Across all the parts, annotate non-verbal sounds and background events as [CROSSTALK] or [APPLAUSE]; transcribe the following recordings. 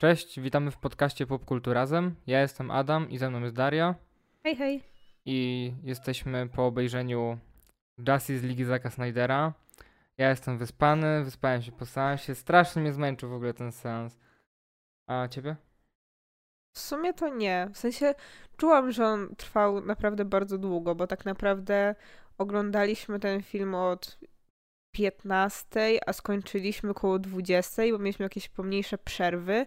Cześć, witamy w podcaście Popkulturazem. Ja jestem Adam i ze mną jest Daria. Hej, hej. I jesteśmy po obejrzeniu Justice League Zaka Snydera. Ja jestem wyspany, wyspałem się po seansie. Strasznie mnie zmęczył w ogóle ten seans. A ciebie? W sumie to nie. W sensie czułam, że on trwał naprawdę bardzo długo, bo tak naprawdę oglądaliśmy ten film od 15, a skończyliśmy około 20, bo mieliśmy jakieś pomniejsze przerwy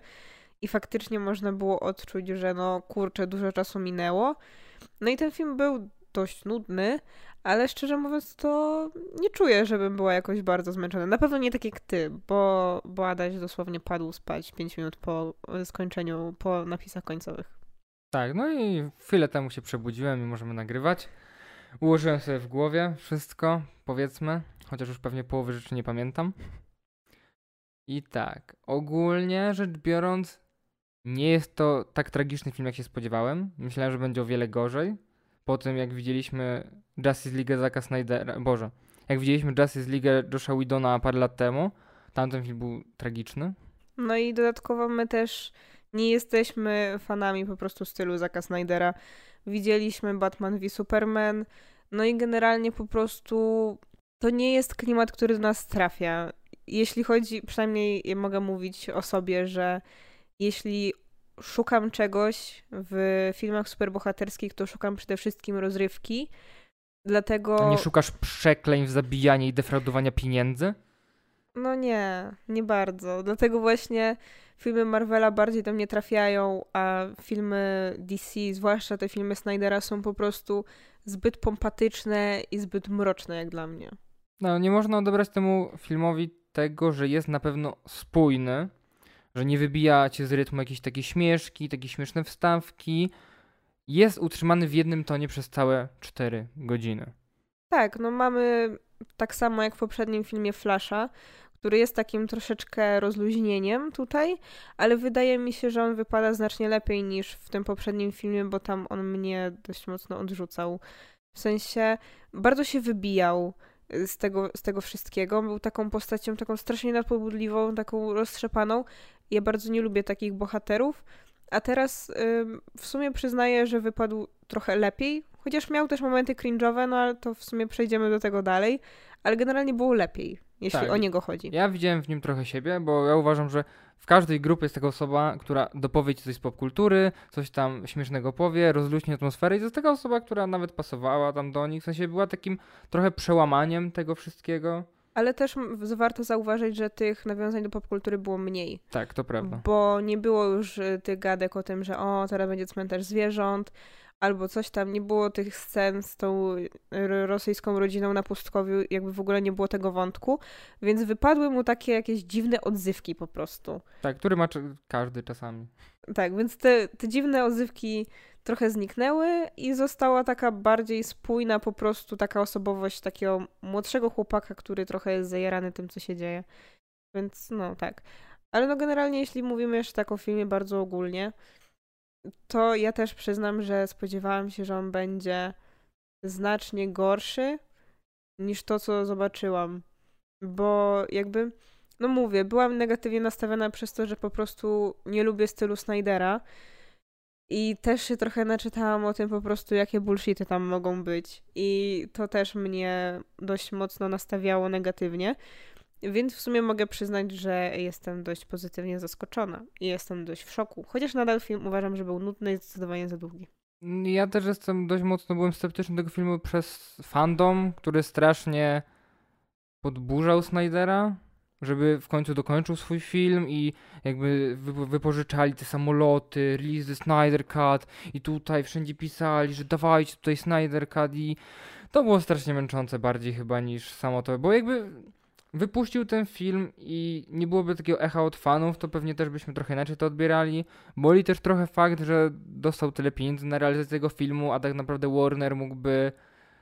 i faktycznie można było odczuć, że no kurczę, dużo czasu minęło. No i ten film był dość nudny, ale szczerze mówiąc to nie czuję, żebym była jakoś bardzo zmęczona. Na pewno nie tak jak ty, bo, bo Adaś dosłownie padł spać 5 minut po skończeniu, po napisach końcowych. Tak, no i chwilę temu się przebudziłem i możemy nagrywać. Ułożyłem sobie w głowie wszystko, powiedzmy, chociaż już pewnie połowy rzeczy nie pamiętam. I tak, ogólnie rzecz biorąc, nie jest to tak tragiczny film, jak się spodziewałem. Myślałem, że będzie o wiele gorzej. Po tym, jak widzieliśmy Justice League Zaka Snydera, Boże, jak widzieliśmy Justice League Josha Widona parę lat temu, tamten film był tragiczny. No i dodatkowo my też nie jesteśmy fanami po prostu stylu Zaka Snydera. Widzieliśmy Batman v Superman, no i generalnie po prostu to nie jest klimat, który do nas trafia. Jeśli chodzi, przynajmniej ja mogę mówić o sobie, że jeśli szukam czegoś w filmach superbohaterskich, to szukam przede wszystkim rozrywki. Dlatego. Nie szukasz przekleństw, zabijania i defraudowania pieniędzy? No nie, nie bardzo. Dlatego właśnie filmy Marvela bardziej do mnie trafiają, a filmy DC, zwłaszcza te filmy Snydera, są po prostu zbyt pompatyczne i zbyt mroczne jak dla mnie. No, nie można odebrać temu filmowi tego, że jest na pewno spójny, że nie wybija cię z rytmu jakieś takie śmieszki, takie śmieszne wstawki. Jest utrzymany w jednym tonie przez całe 4 godziny. Tak, no mamy tak samo jak w poprzednim filmie Flasha, który jest takim troszeczkę rozluźnieniem tutaj, ale wydaje mi się, że on wypada znacznie lepiej niż w tym poprzednim filmie, bo tam on mnie dość mocno odrzucał. W sensie bardzo się wybijał z tego, z tego wszystkiego. Był taką postacią, taką strasznie nadpobudliwą, taką roztrzepaną. Ja bardzo nie lubię takich bohaterów. A teraz w sumie przyznaję, że wypadł trochę lepiej, chociaż miał też momenty cringe'owe, no ale to w sumie przejdziemy do tego dalej. Ale generalnie było lepiej, jeśli Tak. o niego chodzi. Ja widziałem w nim trochę siebie, bo ja uważam, że w każdej grupie jest taka osoba, która dopowie ci coś z popkultury, coś tam śmiesznego powie, rozluźni atmosferę i to jest taka osoba, która nawet pasowała tam do nich, w sensie była takim trochę przełamaniem tego wszystkiego. Ale też warto zauważyć, że tych nawiązań do popkultury było mniej. Tak, to prawda. Bo nie było już y, tych gadek o tym, że o, teraz będzie cmentarz zwierząt, albo coś tam. Nie było tych scen z tą ro- rosyjską rodziną na pustkowiu, jakby w ogóle nie było tego wątku. Więc wypadły mu takie jakieś dziwne odzywki po prostu. Tak, który ma każdy czasami. Tak, więc te, te dziwne odzywki trochę zniknęły i została taka bardziej spójna po prostu taka osobowość takiego młodszego chłopaka, który trochę jest zajarany tym, co się dzieje. Więc no tak. Ale no generalnie jeśli mówimy jeszcze tak o filmie bardzo ogólnie, to ja też przyznam, że spodziewałam się, że on będzie znacznie gorszy niż to, co zobaczyłam. Bo jakby, no mówię, byłam negatywnie nastawiona przez to, że po prostu nie lubię stylu Snydera. I też się trochę naczytałam o tym po prostu, jakie bullshity tam mogą być. I to też mnie dość mocno nastawiało negatywnie. Więc w sumie mogę przyznać, że jestem dość pozytywnie zaskoczona i jestem dość w szoku. Chociaż nadal film uważam, że był nudny i zdecydowanie za długi. Ja też jestem dość mocno byłem sceptyczny tego filmu przez fandom, który strasznie podburzał Snydera, żeby w końcu dokończył swój film i jakby wy- wypożyczali te samoloty, release the Snyder Cut i tutaj wszędzie pisali, że dawajcie tutaj Snyder Cut i to było strasznie męczące bardziej chyba niż samo to, bo jakby wypuścił ten film i nie byłoby takiego echa od fanów, to pewnie też byśmy trochę inaczej to odbierali. Boli też trochę fakt, że dostał tyle pieniędzy na realizację tego filmu, a tak naprawdę Warner mógłby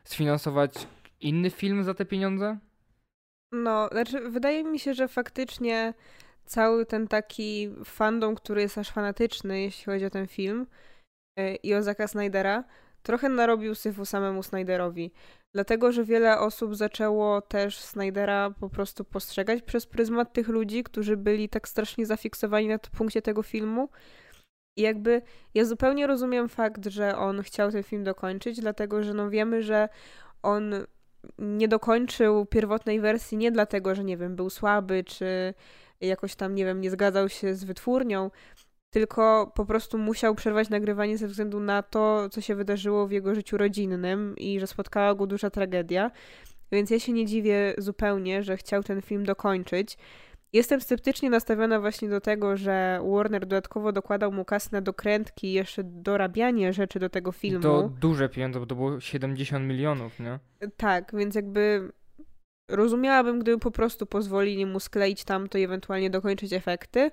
sfinansować inny film za te pieniądze. No, znaczy, wydaje mi się, że faktycznie cały ten taki fandom, który jest aż fanatyczny, jeśli chodzi o ten film yy, i o Zaka Snydera, trochę narobił syfu samemu Snyderowi. Dlatego, że wiele osób zaczęło też Snydera po prostu postrzegać przez pryzmat tych ludzi, którzy byli tak strasznie zafiksowani na punkcie tego filmu. I jakby ja zupełnie rozumiem fakt, że on chciał ten film dokończyć, dlatego że no wiemy, że on nie dokończył pierwotnej wersji nie dlatego, że nie wiem, był słaby, czy jakoś tam, nie wiem, nie zgadzał się z wytwórnią, tylko po prostu musiał przerwać nagrywanie ze względu na to, co się wydarzyło w jego życiu rodzinnym i że spotkała go duża tragedia. Więc ja się nie dziwię zupełnie, że chciał ten film dokończyć. Jestem sceptycznie nastawiona właśnie do tego, że Warner dodatkowo dokładał mu kasę na dokrętki i jeszcze dorabianie rzeczy do tego filmu. To duże pieniądze, bo to było 70 milionów, nie? Tak, więc jakby rozumiałabym, gdyby po prostu pozwolili mu skleić tamto i ewentualnie dokończyć efekty.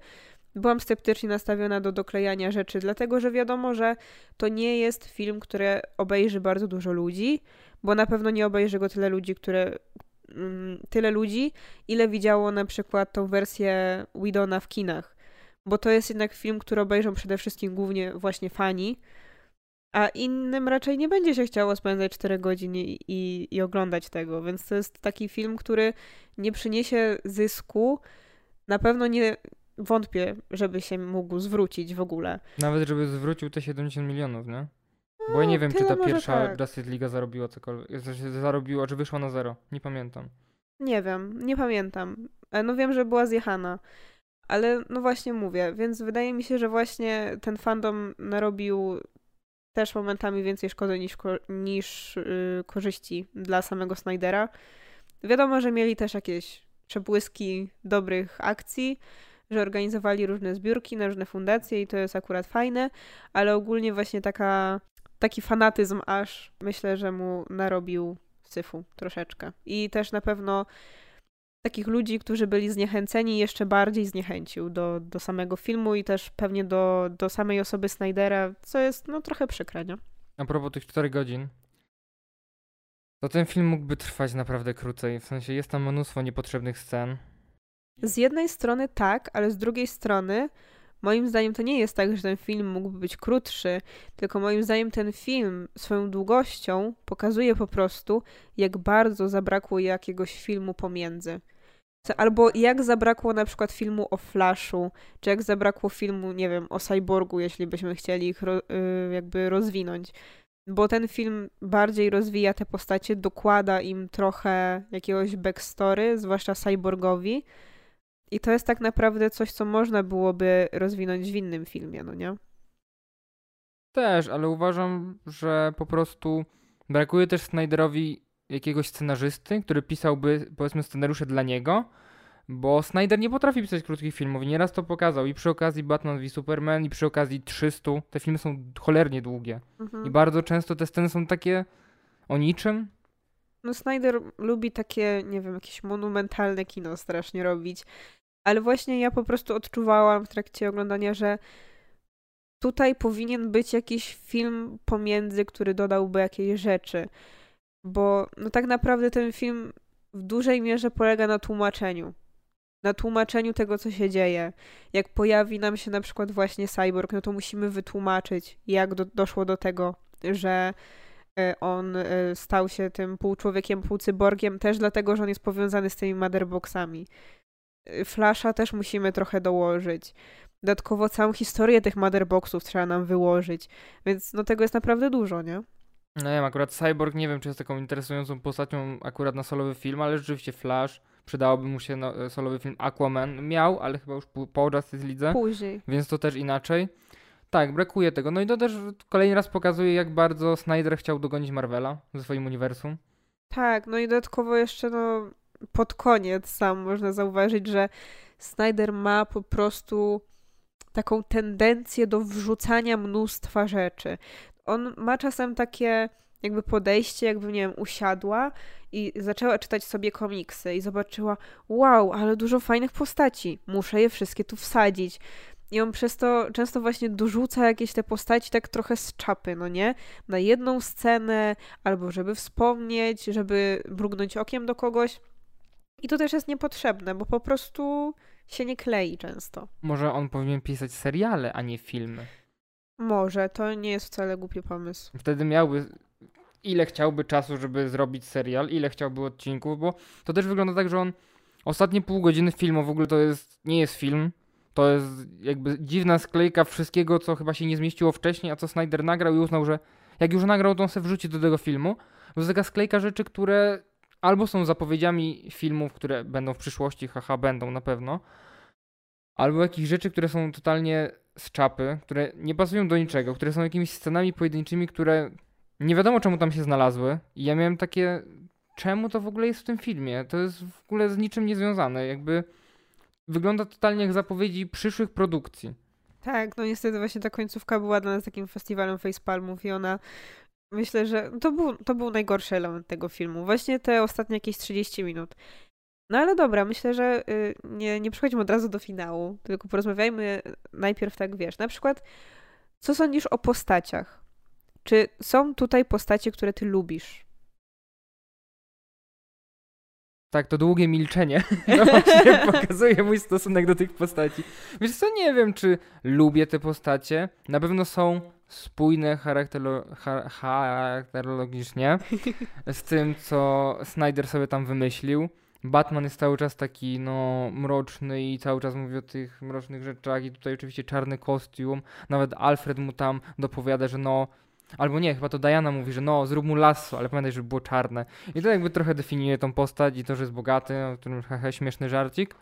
Byłam sceptycznie nastawiona do doklejania rzeczy, dlatego że wiadomo, że to nie jest film, który obejrzy bardzo dużo ludzi, bo na pewno nie obejrzy go tyle ludzi, które mm, tyle ludzi, ile widziało na przykład tą wersję Widona w kinach. Bo to jest jednak film, który obejrzą przede wszystkim głównie właśnie fani, a innym raczej nie będzie się chciało spędzać 4 godziny i, i, i oglądać tego, więc to jest taki film, który nie przyniesie zysku, na pewno nie, wątpię, żeby się mógł zwrócić w ogóle. Nawet żeby zwrócił te 70 milionów, nie? Bo ja nie wiem, czy ta pierwsza tak. Justice League zarobiła cokolwiek. Zarobiła, czy wyszła na zero. Nie pamiętam. Nie wiem, nie pamiętam. E, no wiem, że była zjechana. Ale no właśnie mówię, więc wydaje mi się, że właśnie ten fandom narobił też momentami więcej szkody niż, niż yy, korzyści dla samego Snydera. Wiadomo, że mieli też jakieś przebłyski dobrych akcji, że organizowali różne zbiórki na różne fundacje i to jest akurat fajne, ale ogólnie właśnie taka, taki fanatyzm aż myślę, że mu narobił syfu troszeczkę. I też na pewno takich ludzi, którzy byli zniechęceni, jeszcze bardziej zniechęcił do, do samego filmu i też pewnie do, do samej osoby Snydera, co jest no trochę przykre, nie? A propos tych 4 godzin, to ten film mógłby trwać naprawdę krócej. W sensie jest tam mnóstwo niepotrzebnych scen. Z jednej strony tak, ale z drugiej strony moim zdaniem to nie jest tak, że ten film mógłby być krótszy, tylko moim zdaniem ten film swoją długością pokazuje po prostu, jak bardzo zabrakło jakiegoś filmu pomiędzy. Albo jak zabrakło na przykład filmu o Flashu, czy jak zabrakło filmu, nie wiem, o Cyborgu, jeśli byśmy chcieli ich ro, y, jakby rozwinąć. Bo ten film bardziej rozwija te postacie, dokłada im trochę jakiegoś backstory, zwłaszcza Cyborgowi, i to jest tak naprawdę coś, co można byłoby rozwinąć w innym filmie, no nie? Też, ale uważam, że po prostu brakuje też Snyderowi jakiegoś scenarzysty, który pisałby, powiedzmy, scenariusze dla niego, bo Snyder nie potrafi pisać krótkich filmów i nieraz to pokazał i przy okazji Batman v Superman i przy okazji 300. Te filmy są cholernie długie mhm. i bardzo często te sceny są takie o niczym. No Snyder lubi takie, nie wiem, jakieś monumentalne kino strasznie robić. Ale właśnie ja po prostu odczuwałam w trakcie oglądania, że tutaj powinien być jakiś film pomiędzy, który dodałby jakieś rzeczy. Bo no tak naprawdę ten film w dużej mierze polega na tłumaczeniu. Na tłumaczeniu tego, co się dzieje. Jak pojawi nam się na przykład właśnie cyborg, no to musimy wytłumaczyć, jak do, doszło do tego, że on e, stał się tym półczłowiekiem, półcyborgiem, też dlatego, że on jest powiązany z tymi motherboxami. Flasha też musimy trochę dołożyć. Dodatkowo całą historię tych motherboxów trzeba nam wyłożyć, więc no tego jest naprawdę dużo, nie? No wiem, akurat Cyborg nie wiem, czy jest taką interesującą postacią akurat na solowy film, ale rzeczywiście Flash, przydałoby mu się no, solowy film Aquaman. Miał, ale chyba już po, po Justice League. Później. Więc to też inaczej. Tak, brakuje tego. No i to też kolejny raz pokazuje, jak bardzo Snyder chciał dogonić Marvela ze swoim uniwersum. Tak, no i dodatkowo jeszcze no pod koniec sam można zauważyć, że Snyder ma po prostu taką tendencję do wrzucania mnóstwa rzeczy. On ma czasem takie jakby podejście, jakby, nie wiem, usiadła i zaczęła czytać sobie komiksy i zobaczyła, wow, ale dużo fajnych postaci, muszę je wszystkie tu wsadzić. I on przez to często właśnie dorzuca jakieś te postaci tak trochę z czapy, no nie? Na jedną scenę, albo żeby wspomnieć, żeby mrugnąć okiem do kogoś. I to też jest niepotrzebne, bo po prostu się nie klei często. Może on powinien pisać seriale, a nie filmy. Może, to nie jest wcale głupi pomysł. Wtedy miałby ile chciałby czasu, żeby zrobić serial, ile chciałby odcinków, bo to też wygląda tak, że on ostatnie pół godziny filmu w ogóle to jest, nie jest film, to jest jakby dziwna sklejka wszystkiego, co chyba się nie zmieściło wcześniej, a co Snyder nagrał i uznał, że jak już nagrał, to on sobie wrzuci do tego filmu. To jest taka sklejka rzeczy, które albo są zapowiedziami filmów, które będą w przyszłości, haha, będą na pewno, albo jakichś rzeczy, które są totalnie z czapy, które nie pasują do niczego, które są jakimiś scenami pojedynczymi, które nie wiadomo czemu tam się znalazły. I ja miałem takie, czemu to w ogóle jest w tym filmie? To jest w ogóle z niczym niezwiązane. Jakby wygląda totalnie jak zapowiedzi przyszłych produkcji. Tak, no niestety właśnie ta końcówka była dla nas takim festiwalem facepalmów i ona myślę, że to był, to był najgorszy element tego filmu. Właśnie te ostatnie jakieś 30 minut. No ale dobra, myślę, że y, nie, nie przechodzimy od razu do finału, tylko porozmawiajmy najpierw tak, wiesz, na przykład co sądzisz o postaciach? Czy są tutaj postacie, które ty lubisz? Tak, to długie milczenie [LAUGHS] no właśnie [LAUGHS] pokazuje mój stosunek do tych postaci. Wiesz co, nie wiem, czy lubię te postacie. Na pewno są spójne charakterolo charakterologicznie z tym, co Snyder sobie tam wymyślił. Batman jest cały czas taki, no, mroczny i cały czas mówi o tych mrocznych rzeczach i tutaj oczywiście czarny kostium. Nawet Alfred mu tam dopowiada, że no, albo nie, chyba to Diana mówi, że no, zrób mu lasso, ale pamiętaj, żeby było czarne. I to jakby trochę definiuje tą postać i to, że jest bogaty, o którym hehe, śmieszny żarcik.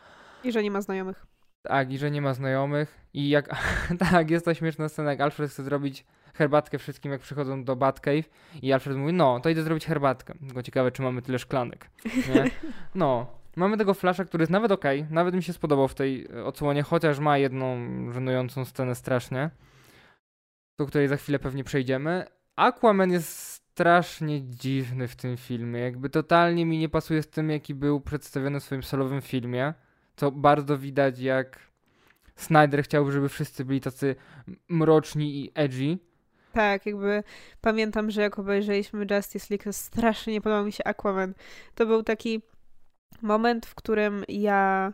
I że nie ma znajomych. Tak, i że nie ma znajomych. I jak, [LAUGHS] tak, jest ta śmieszna scena, jak Alfred chce zrobić herbatkę wszystkim, jak przychodzą do Batcave i Alfred mówi, no, to idę zrobić herbatkę. Tylko ciekawe, czy mamy tyle szklanek, nie? [LAUGHS] No, mamy tego Flasha, który jest nawet ok, nawet mi się spodobał w tej e, odsłonie, chociaż ma jedną żenującą scenę strasznie, do której za chwilę pewnie przejdziemy. Aquaman jest strasznie dziwny w tym filmie, jakby totalnie mi nie pasuje z tym, jaki był przedstawiony w swoim solowym filmie, co bardzo widać, jak Snyder chciał, żeby wszyscy byli tacy mroczni i edgy, tak, jakby pamiętam, że jak obejrzeliśmy Justice League, to strasznie nie podobał mi się Aquaman. To był taki moment, w którym ja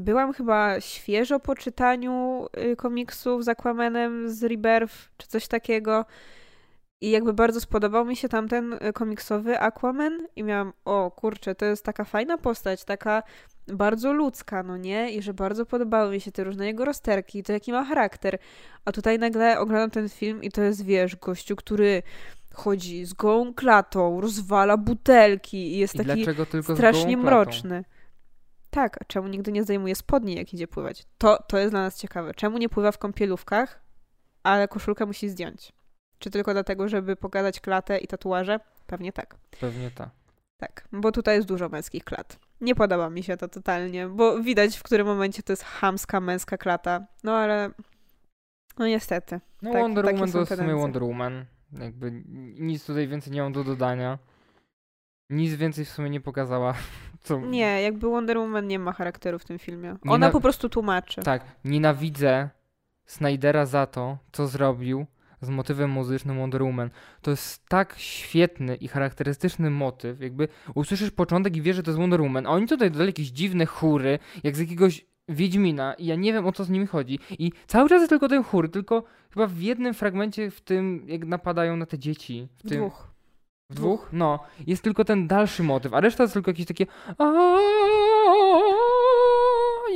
byłam chyba świeżo po czytaniu y, komiksów z Aquamanem, z Rebirth, czy coś takiego. I jakby bardzo spodobał mi się tamten y, komiksowy Aquaman i miałam, o kurczę, to jest taka fajna postać, taka bardzo ludzka, no nie? I że bardzo podobały mi się te różne jego rozterki, to jaki ma charakter. A tutaj nagle oglądam ten film i to jest, wiesz, gościu, który chodzi z gołą klatą, rozwala butelki i jest I taki strasznie mroczny. Tak, a czemu nigdy nie zdejmuje spodni, jak idzie pływać? To, to jest dla nas ciekawe. Czemu nie pływa w kąpielówkach, ale koszulkę musi zdjąć? Czy tylko dlatego, żeby pokazać klatę i tatuaże? Pewnie tak. Pewnie tak. Tak, bo tutaj jest dużo męskich klat. Nie podoba mi się to totalnie, bo widać w którym momencie to jest chamska męska klata. No ale no niestety. No tak, Wonder Woman to jest w sumie Wonder Woman. Jakby nic tutaj więcej nie mam do dodania. Nic więcej w sumie nie pokazała. [LAUGHS] Co... Nie, jakby Wonder Woman nie ma charakteru w tym filmie. Ona po prostu tłumaczy. Tak, nienawidzę Snydera za to, co zrobił z motywem muzycznym Wonder Woman. To jest tak świetny i charakterystyczny motyw, jakby usłyszysz początek i wiesz, że to jest Wonder Woman, a oni tutaj dodali jakieś dziwne chóry, jak z jakiegoś Wiedźmina i ja nie wiem o co z nimi chodzi. I cały czas jest tylko ten chór, tylko chyba w jednym fragmencie w tym, jak napadają na te dzieci. W, tym, dwóch. W dwóch? No. Jest tylko ten dalszy motyw, a reszta to jest tylko jakieś takie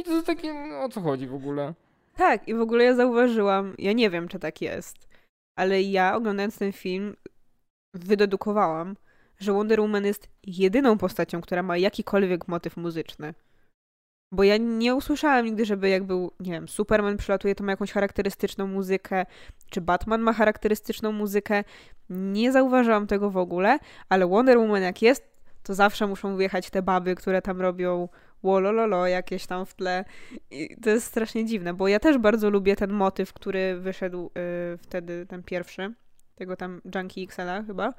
i to jest takie, o co chodzi w ogóle? Tak, i w ogóle ja zauważyłam, ja nie wiem, czy tak jest, ale ja oglądając ten film wydedukowałam, że Wonder Woman jest jedyną postacią, która ma jakikolwiek motyw muzyczny. Bo ja nie usłyszałam nigdy, żeby jak był, nie wiem, Superman przylatuje, to ma jakąś charakterystyczną muzykę, czy Batman ma charakterystyczną muzykę. Nie zauważyłam tego w ogóle, ale Wonder Woman jak jest, to zawsze muszą wjechać te baby, które tam robią wolololo jakieś tam w tle. I to jest strasznie dziwne, bo ja też bardzo lubię ten motyw, który wyszedł yy, wtedy, ten pierwszy, tego tam Junkie XL chyba.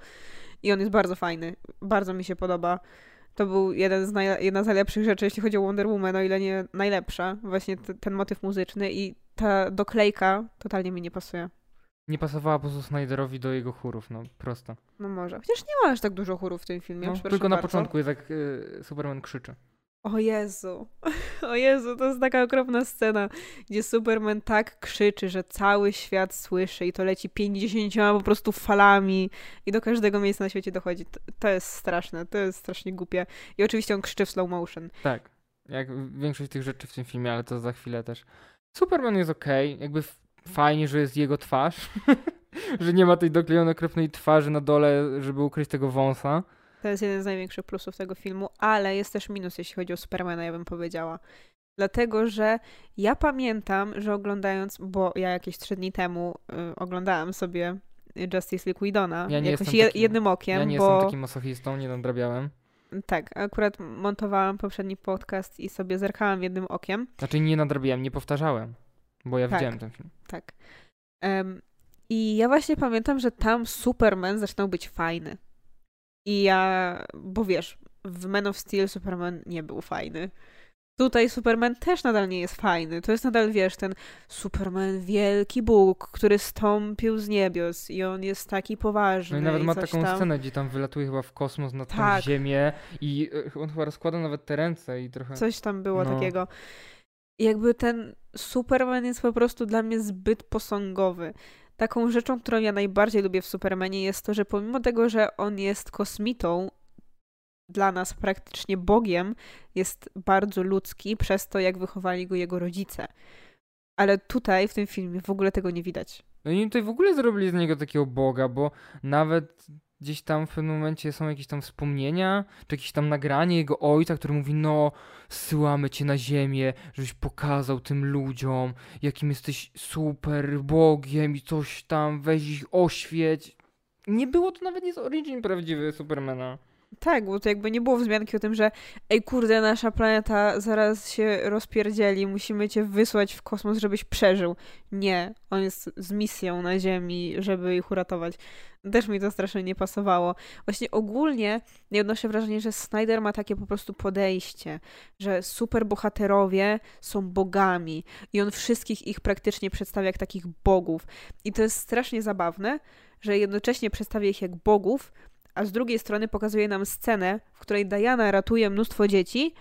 I on jest bardzo fajny. Bardzo mi się podoba. To był jeden z naj, jedna z najlepszych rzeczy, jeśli chodzi o Wonder Woman, o ile nie najlepsza. Właśnie t- ten motyw muzyczny i ta doklejka totalnie mi nie pasuje. Nie pasowała po prostu Snyderowi do jego chórów, no prosto. No może. Chociaż nie ma aż tak dużo chórów w tym filmie. No, tylko na bardzo. początku jest jak y, Superman krzyczy. O Jezu. [LAUGHS] O Jezu, to jest taka okropna scena, gdzie Superman tak krzyczy, że cały świat słyszy i to leci 50 po prostu falami i do każdego miejsca na świecie dochodzi. To, jest straszne, to jest strasznie głupie. I oczywiście on krzyczy w slow motion. Tak, jak większość tych rzeczy w tym filmie, ale to za chwilę też. Superman jest okej, okay. jakby fajnie, że jest jego twarz, [LAUGHS] że nie ma tej doklejonej okropnej twarzy na dole, żeby ukryć tego wąsa. To jest jeden z największych plusów tego filmu, ale jest też minus, jeśli chodzi o Supermana, ja bym powiedziała. Dlatego, że ja pamiętam, że oglądając, bo ja jakieś trzy dni temu y, oglądałam sobie Justice League Widona ja nie jakoś je, takim, jednym okiem. Ja nie bo... jestem takim masochistą, nie nadrabiałem. Tak, akurat montowałam poprzedni podcast i sobie zerkałam jednym okiem. Znaczy nie nadrabiałem, nie powtarzałem, bo ja tak, widziałem ten film. Tak. Um, I ja właśnie pamiętam, że tam Superman zaczynał być fajny. I ja, bo wiesz, w Man of Steel Superman nie był fajny. Tutaj Superman też nadal nie jest fajny. To jest nadal, wiesz, ten Superman wielki Bóg, który stąpił z niebios i on jest taki poważny. No i nawet i ma taką tam... scenę, gdzie tam wylatuje chyba w kosmos na tą tak. ziemię i e, on chyba rozkłada nawet te ręce i trochę... Coś tam było no. takiego. I jakby ten Superman jest po prostu dla mnie zbyt posągowy. Taką rzeczą, którą ja najbardziej lubię w Supermanie jest to, że pomimo tego, że on jest kosmitą, dla nas praktycznie Bogiem, jest bardzo ludzki przez to, jak wychowali go jego rodzice. Ale tutaj, w tym filmie, w ogóle tego nie widać. No i tutaj w ogóle zrobili z niego takiego Boga, bo nawet gdzieś tam w pewnym momencie są jakieś tam wspomnienia, czy jakieś tam nagranie jego ojca, który mówi, no, zsyłamy cię na ziemię, żebyś pokazał tym ludziom, jakim jesteś super Bogiem i coś tam, weź ich oświeć. Nie było to nawet nie z origin prawdziwy Supermana. Tak, bo to jakby nie było wzmianki o tym, że ej kurde, nasza planeta zaraz się rozpierdzieli, musimy cię wysłać w kosmos, żebyś przeżył. Nie, on jest z misją na Ziemi, żeby ich uratować. Też mi to strasznie nie pasowało. Właśnie ogólnie nie odnoszę wrażenia, że Snyder ma takie po prostu podejście, że superbohaterowie są bogami i on wszystkich ich praktycznie przedstawia jak takich bogów. I to jest strasznie zabawne, że jednocześnie przedstawia ich jak bogów, a z drugiej strony pokazuje nam scenę, w której Diana ratuje mnóstwo dzieci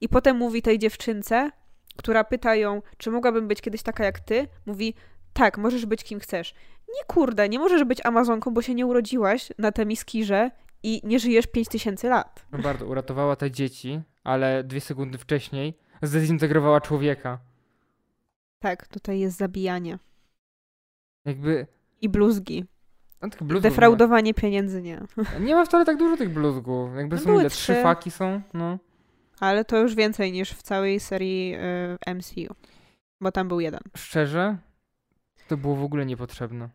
i potem mówi tej dziewczynce, która pyta ją, czy mogłabym być kiedyś taka jak ty, mówi, tak, możesz być kim chcesz. Nie kurde, nie możesz być Amazonką, bo się nie urodziłaś na Temiskirze i nie żyjesz 5000 lat. No bardzo, uratowała te dzieci, ale dwie sekundy wcześniej zdezintegrowała człowieka. Tak, tutaj jest zabijanie. Jakby... I bluzgi. No, Defraudowanie nie. pieniędzy nie. Nie ma wcale tak dużo tych bluzgów. Jakby no są ile? Trzy. trzy faki są? No. Ale to już więcej niż w całej serii y, MCU. Bo tam był jeden. Szczerze? To było w ogóle niepotrzebne.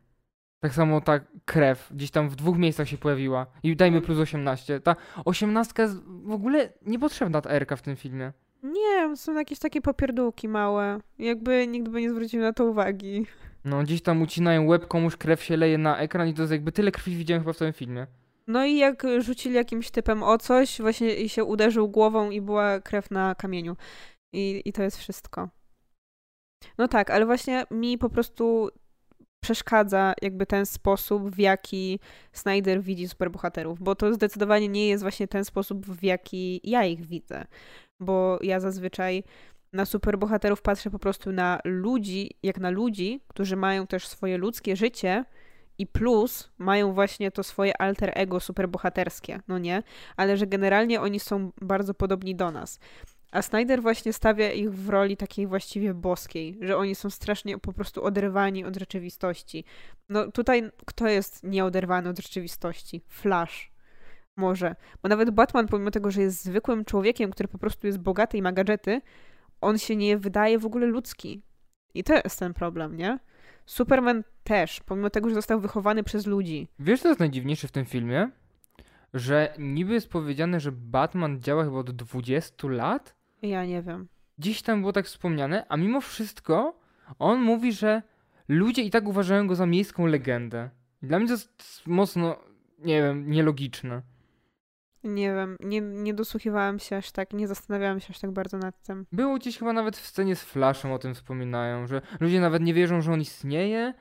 Tak samo ta krew gdzieś tam w dwóch miejscach się pojawiła. I dajmy plus 18. Ta 18 jest w ogóle niepotrzebna ta Erka w tym filmie. Nie, są jakieś takie popierdółki małe. Jakby nikt by nie zwrócił na to uwagi. No, gdzieś tam ucinają łeb, komuś krew się leje na ekran i to jest jakby tyle krwi widziałem chyba w tym filmie. No i jak rzucili jakimś typem o coś, właśnie i się uderzył głową i była krew na kamieniu. I, I to jest wszystko. No tak, ale właśnie mi po prostu przeszkadza jakby ten sposób, w jaki Snyder widzi superbohaterów, bo to zdecydowanie nie jest właśnie ten sposób, w jaki ja ich widzę. Bo ja zazwyczaj na superbohaterów patrzę po prostu na ludzi, jak na ludzi, którzy mają też swoje ludzkie życie i plus mają właśnie to swoje alter ego superbohaterskie, no nie? Ale że generalnie oni są bardzo podobni do nas. A Snyder właśnie stawia ich w roli takiej właściwie boskiej, że oni są strasznie po prostu oderwani od rzeczywistości. No tutaj kto jest nieoderwany od rzeczywistości? Flash. Może. Bo nawet Batman, pomimo tego, że jest zwykłym człowiekiem, który po prostu jest bogaty i ma gadżety, on się nie wydaje w ogóle ludzki. I to jest ten problem, nie? Superman też, pomimo tego, że został wychowany przez ludzi. Wiesz, co jest najdziwniejsze w tym filmie? Że niby jest powiedziane, że Batman działa chyba od 20 lat? Ja nie wiem. Dziś tam było tak wspomniane, a mimo wszystko on mówi, że ludzie i tak uważają go za miejską legendę. Dla mnie to jest mocno, nie wiem, nielogiczne. Nie wiem, nie, nie dosłuchiwałam się aż tak, nie zastanawiałam się aż tak bardzo nad tym. Było gdzieś chyba nawet w scenie z Flashem o tym wspominają, że ludzie nawet nie wierzą, że on istnieje.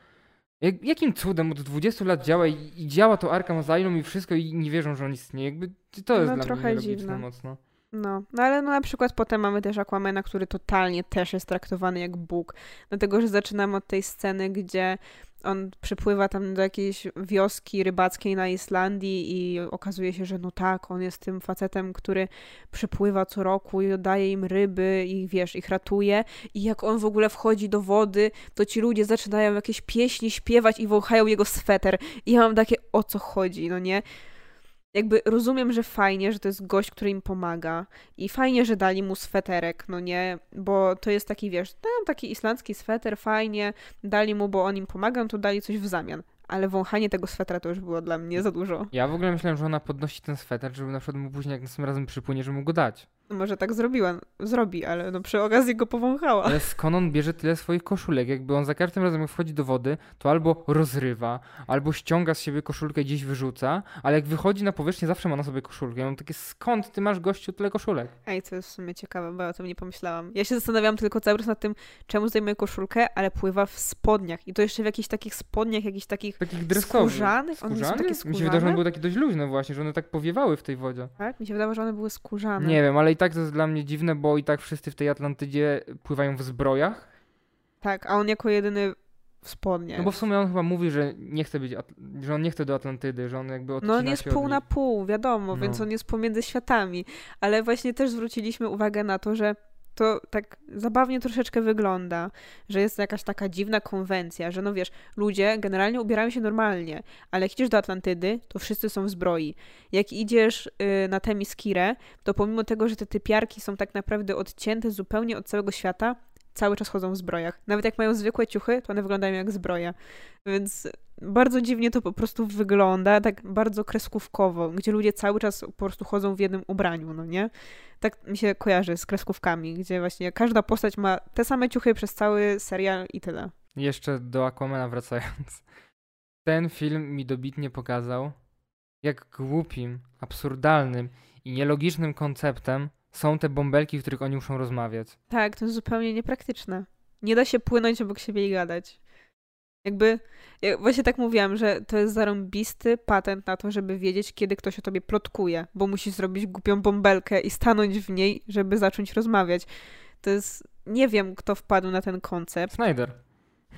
Jak, jakim cudem od 20 lat działa i, i, działa to Arkham Asylum i wszystko i nie wierzą, że on istnieje? Jakby to jest no, dla trochę mnie dziwne. mocno. No, no ale no na przykład potem mamy też Aquamena, który totalnie też jest traktowany jak Bóg. Dlatego, że zaczynamy od tej sceny, gdzie on przypływa tam do jakiejś wioski rybackiej na Islandii i okazuje się, że no tak, on jest tym facetem, który przypływa co roku i oddaje im ryby i wiesz, ich ratuje. I jak on w ogóle wchodzi do wody, to ci ludzie zaczynają jakieś pieśni śpiewać i wąchają jego sweter. I ja mam takie, o co chodzi, no nie? Jakby rozumiem, że fajnie, że to jest gość, który im pomaga i fajnie, że dali mu sweterek, no nie, bo to jest taki, wiesz, tam taki islandzki sweter, fajnie, dali mu, bo on im pomaga, no to dali coś w zamian. Ale wąchanie tego swetra to już było dla mnie za dużo. Ja w ogóle myślałem, że ona podnosi ten sweter, żeby na przykład mu później, jak następnym razem przypłynie, żeby mu go dać. Może tak zrobiła, zrobi, ale no przy okazji go powąchała. Ale skąd on bierze tyle swoich koszulek? Jakby on za każdym razem, jak wchodzi do wody, to albo rozrywa, albo ściąga z siebie koszulkę i gdzieś wyrzuca, ale jak wychodzi na powierzchnię, zawsze ma na sobie koszulkę. Ja mam takie, skąd ty masz gościu tyle koszulek? Ej, to jest w sumie ciekawe, bo ja o tym nie pomyślałam. Ja się zastanawiałam tylko cały czas nad tym, czemu zdejmuje koszulkę, ale pływa w spodniach. I to jeszcze w jakichś takich spodniach, jakichś takich, takich dresowych. skórzanych. One są takie skórzane? Mi się wydaje, że one były takie dość luźne właśnie, że one tak powiewały w tej wodzie. Tak? Mi się wydawało, że one były skórzane. Nie wiem, ale i tak to jest dla mnie dziwne, bo i tak wszyscy w tej Atlantydzie pływają w zbrojach. Tak, a on jako jedyny w spodnie. No bo w sumie on chyba mówi, że nie chce być, że on nie chce do Atlantydy, że on jakby No on jest pół na pół, wiadomo, no. więc on jest pomiędzy światami. Ale właśnie też zwróciliśmy uwagę na to, że to tak zabawnie troszeczkę wygląda, że jest jakaś taka dziwna konwencja, że no wiesz, ludzie generalnie ubierają się normalnie, ale jak idziesz do Atlantydy, to wszyscy są w zbroi. Jak idziesz y, na Temiskirę, to pomimo tego, że te typiarki są tak naprawdę odcięte zupełnie od całego świata, cały czas chodzą w zbrojach. Nawet jak mają zwykłe ciuchy, to one wyglądają jak zbroja. Więc bardzo dziwnie to po prostu wygląda, tak bardzo kreskówkowo, gdzie ludzie cały czas po prostu chodzą w jednym ubraniu, no nie? Tak mi się kojarzy z kreskówkami, gdzie właśnie każda postać ma te same ciuchy przez cały serial i tyle. Jeszcze do Aquamana wracając. Ten film mi dobitnie pokazał, jak głupim, absurdalnym i nielogicznym konceptem są te bąbelki, w których oni muszą rozmawiać. Tak, to jest zupełnie niepraktyczne. Nie da się płynąć obok siebie i gadać. Jakby, ja właśnie tak mówiłam, że to jest zarąbisty patent na to, żeby wiedzieć, kiedy ktoś o tobie plotkuje, bo musisz zrobić głupią bąbelkę i stanąć w niej, żeby zacząć rozmawiać. To jest, nie wiem, kto wpadł na ten koncept. Snyder.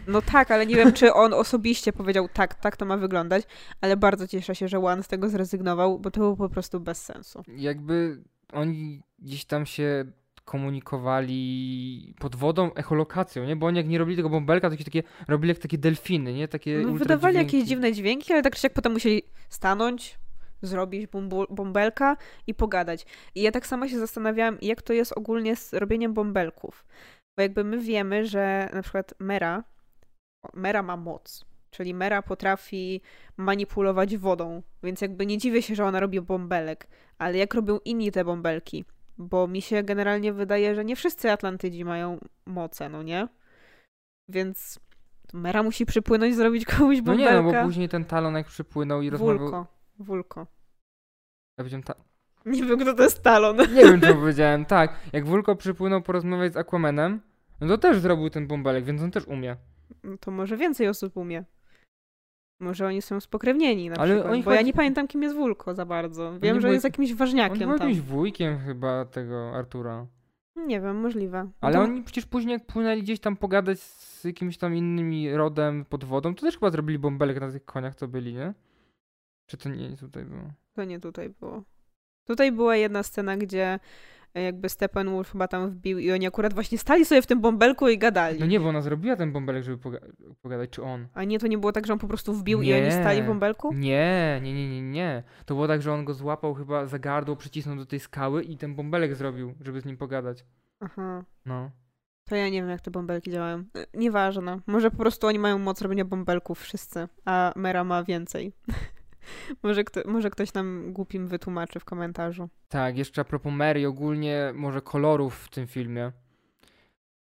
No tak, ale nie wiem, czy on osobiście powiedział tak, tak to ma wyglądać, ale bardzo cieszę się, że One z tego zrezygnował, bo to było po prostu bez sensu. Jakby oni gdzieś tam się komunikowali pod wodą echolokacją, nie? Bo oni jak nie robili tego bąbelka, to jakieś takie, robili jak takie delfiny, nie? Takie no, wydawali jakieś dziwne dźwięki, ale tak czy jak potem musieli stanąć, zrobić bąbelka i pogadać. I ja tak sama się zastanawiałam, jak to jest ogólnie z robieniem bąbelków. Bo jakby my wiemy, że na przykład Mera, Mera ma moc. Czyli Mera potrafi manipulować wodą, więc jakby nie dziwię się, że ona robi bąbelek. Ale jak robią inni te bąbelki? Bo mi się generalnie wydaje, że nie wszyscy Atlantydzi mają moce, no nie? Więc Mera musi przypłynąć zrobić komuś bąbelka. No nie, no bo później ten talon jak przypłynął i rozmawiał... Wulko. Wulko. Ja powiedziałem ta... Nie wiem, kto to jest talon. Nie wiem, co powiedziałem. Tak, jak Wulko przypłynął porozmawiać z Aquamanem, no to też zrobił ten bąbelek, więc on też umie. No to może więcej osób umie. Może oni są spokrewnieni na Ale przykład, bo ja nie pamiętam, kim jest Wulko za bardzo. Wiem, że jest jakimś ważniakiem on był tam. jakimś wujkiem chyba tego Artura. Nie wiem, możliwe. Ale to... oni przecież później jak płynęli gdzieś tam pogadać z jakimś tam innymi rodem pod wodą, to też chyba zrobili bąbelek na tych koniach, co byli, nie? Czy to nie tutaj było? To nie tutaj było. Tutaj była jedna scena, gdzie jakby Steppenwolf chyba tam wbił i oni akurat właśnie stali sobie w tym bąbelku i gadali. No nie, bo ona zrobiła ten bąbelek, żeby poga pogadać, czy on. A nie, to nie było tak, że on po prostu wbił nie, i oni stali w bąbelku? Nie, nie, nie, nie, nie. To było tak, że on go złapał chyba za gardło, przycisnął do tej skały i ten bąbelek zrobił, żeby z nim pogadać. Aha. No. To ja nie wiem, jak te bąbelki działają. E, nieważne. Może po prostu oni mają moc robienia bąbelków wszyscy, a Mera ma więcej. [LAUGHS] [LAUGHS] może, kto, może ktoś nam głupim wytłumaczy w komentarzu. Tak, jeszcze a propos Mary, ogólnie może kolorów w tym filmie.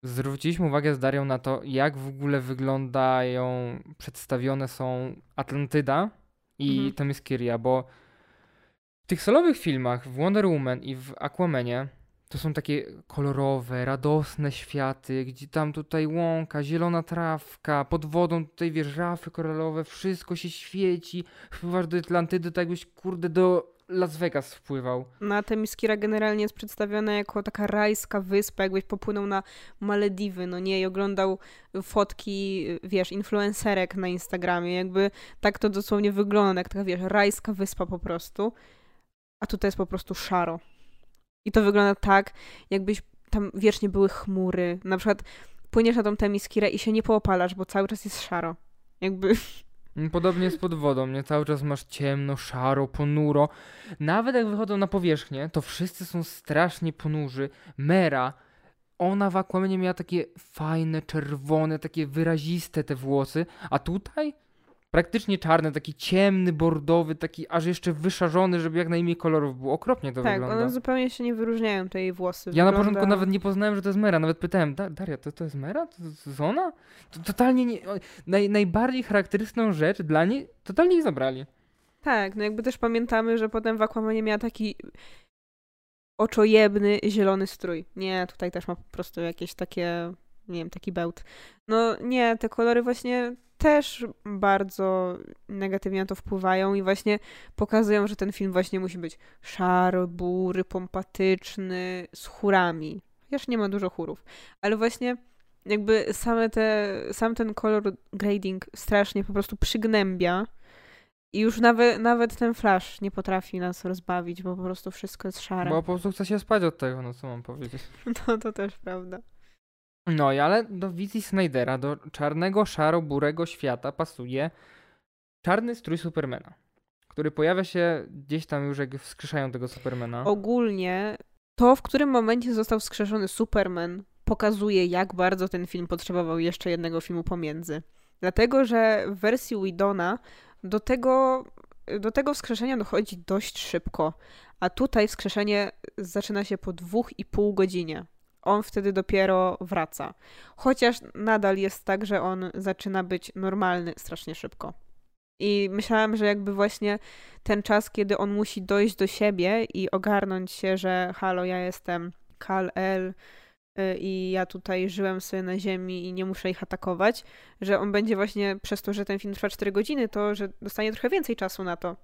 Zwróciliśmy uwagę z Darią na to, jak w ogóle wyglądają, przedstawione są Atlantyda i mhm. Themyscira, bo w tych solowych filmach, w Wonder Woman i w Aquamanie, to są takie kolorowe, radosne światy, gdzie tam tutaj łąka, zielona trawka, pod wodą tutaj wiesz, rafy koralowe, wszystko się świeci, wpływasz do Atlantydy, tak jakbyś kurde do Las Vegas wpływał. Na Temiskira generalnie jest przedstawiona jako taka rajska wyspa, jakbyś popłynął na Malediwy, no nie, i oglądał fotki, wiesz, influencerek na Instagramie, jakby tak to dosłownie wygląda, jak taka, wiesz, rajska wyspa po prostu, a tutaj jest po prostu szaro. I to wygląda tak, jakbyś tam wiecznie były chmury, na przykład płyniesz na tą Temiskirę i się nie poopalasz, bo cały czas jest szaro. Jakby Mm, Podobnie jest pod wodą, nie? Cały czas masz ciemno, szaro, ponuro. Nawet jak wychodzą na powierzchnię, to wszyscy są strasznie ponurzy. Mera, ona w Aquamanie miała takie fajne, czerwone, takie wyraziste te włosy, a tutaj praktycznie czarny, taki ciemny, bordowy, taki aż jeszcze wyszarzony, żeby jak najmniej kolorów było. Okropnie to tak, wygląda. one zupełnie się nie wyróżniają, te jej włosy. Ja na Wygląda- początku nawet nie poznałem, że to jest Mera. Nawet pytałem, "Da- Daria, to, to jest Mera? To, to jest ona? To totalnie nie... Naj, najbardziej charakterystyczną rzecz dla niej totalnie jej zabrali. Tak, no jakby też pamiętamy, że potem w Aquamanie miała taki oczojebny, zielony strój. Nie, tutaj też ma po prostu jakieś takie, nie wiem, taki bełt. No nie, te kolory właśnie też bardzo negatywnie na to wpływają i właśnie pokazują, że ten film właśnie musi być szary, bury, pompatyczny, z chórami. Chociaż nie ma dużo chórów. Ale właśnie jakby same te, sam ten kolor grading strasznie po prostu przygnębia. I już nawet, nawet ten flash nie potrafi nas rozbawić, bo po prostu wszystko jest szare. Bo po prostu chce się spać od tego, no co mam powiedzieć. [LAUGHS] No to też prawda. No i ale do wizji Snydera, do czarnego, szaro-burego świata pasuje czarny strój Supermana, który pojawia się gdzieś tam już jak wskrzeszają tego Supermana. Ogólnie to, w którym momencie został wskrzeszony Superman, pokazuje, jak bardzo ten film potrzebował jeszcze jednego filmu pomiędzy. Dlatego, że w wersji Widona do tego, do tego wskrzeszenia dochodzi dość szybko, a tutaj wskrzeszenie zaczyna się po dwóch i pół godzinie. On wtedy dopiero wraca. Chociaż nadal jest tak, że on zaczyna być normalny strasznie szybko. I myślałam, że jakby właśnie ten czas, kiedy on musi dojść do siebie i ogarnąć się, że halo, ja jestem Kal-El y, i ja tutaj żyłem sobie na ziemi i nie muszę ich atakować, że on będzie właśnie przez to, że ten film trwa 4 godziny, to że dostanie trochę więcej czasu na to.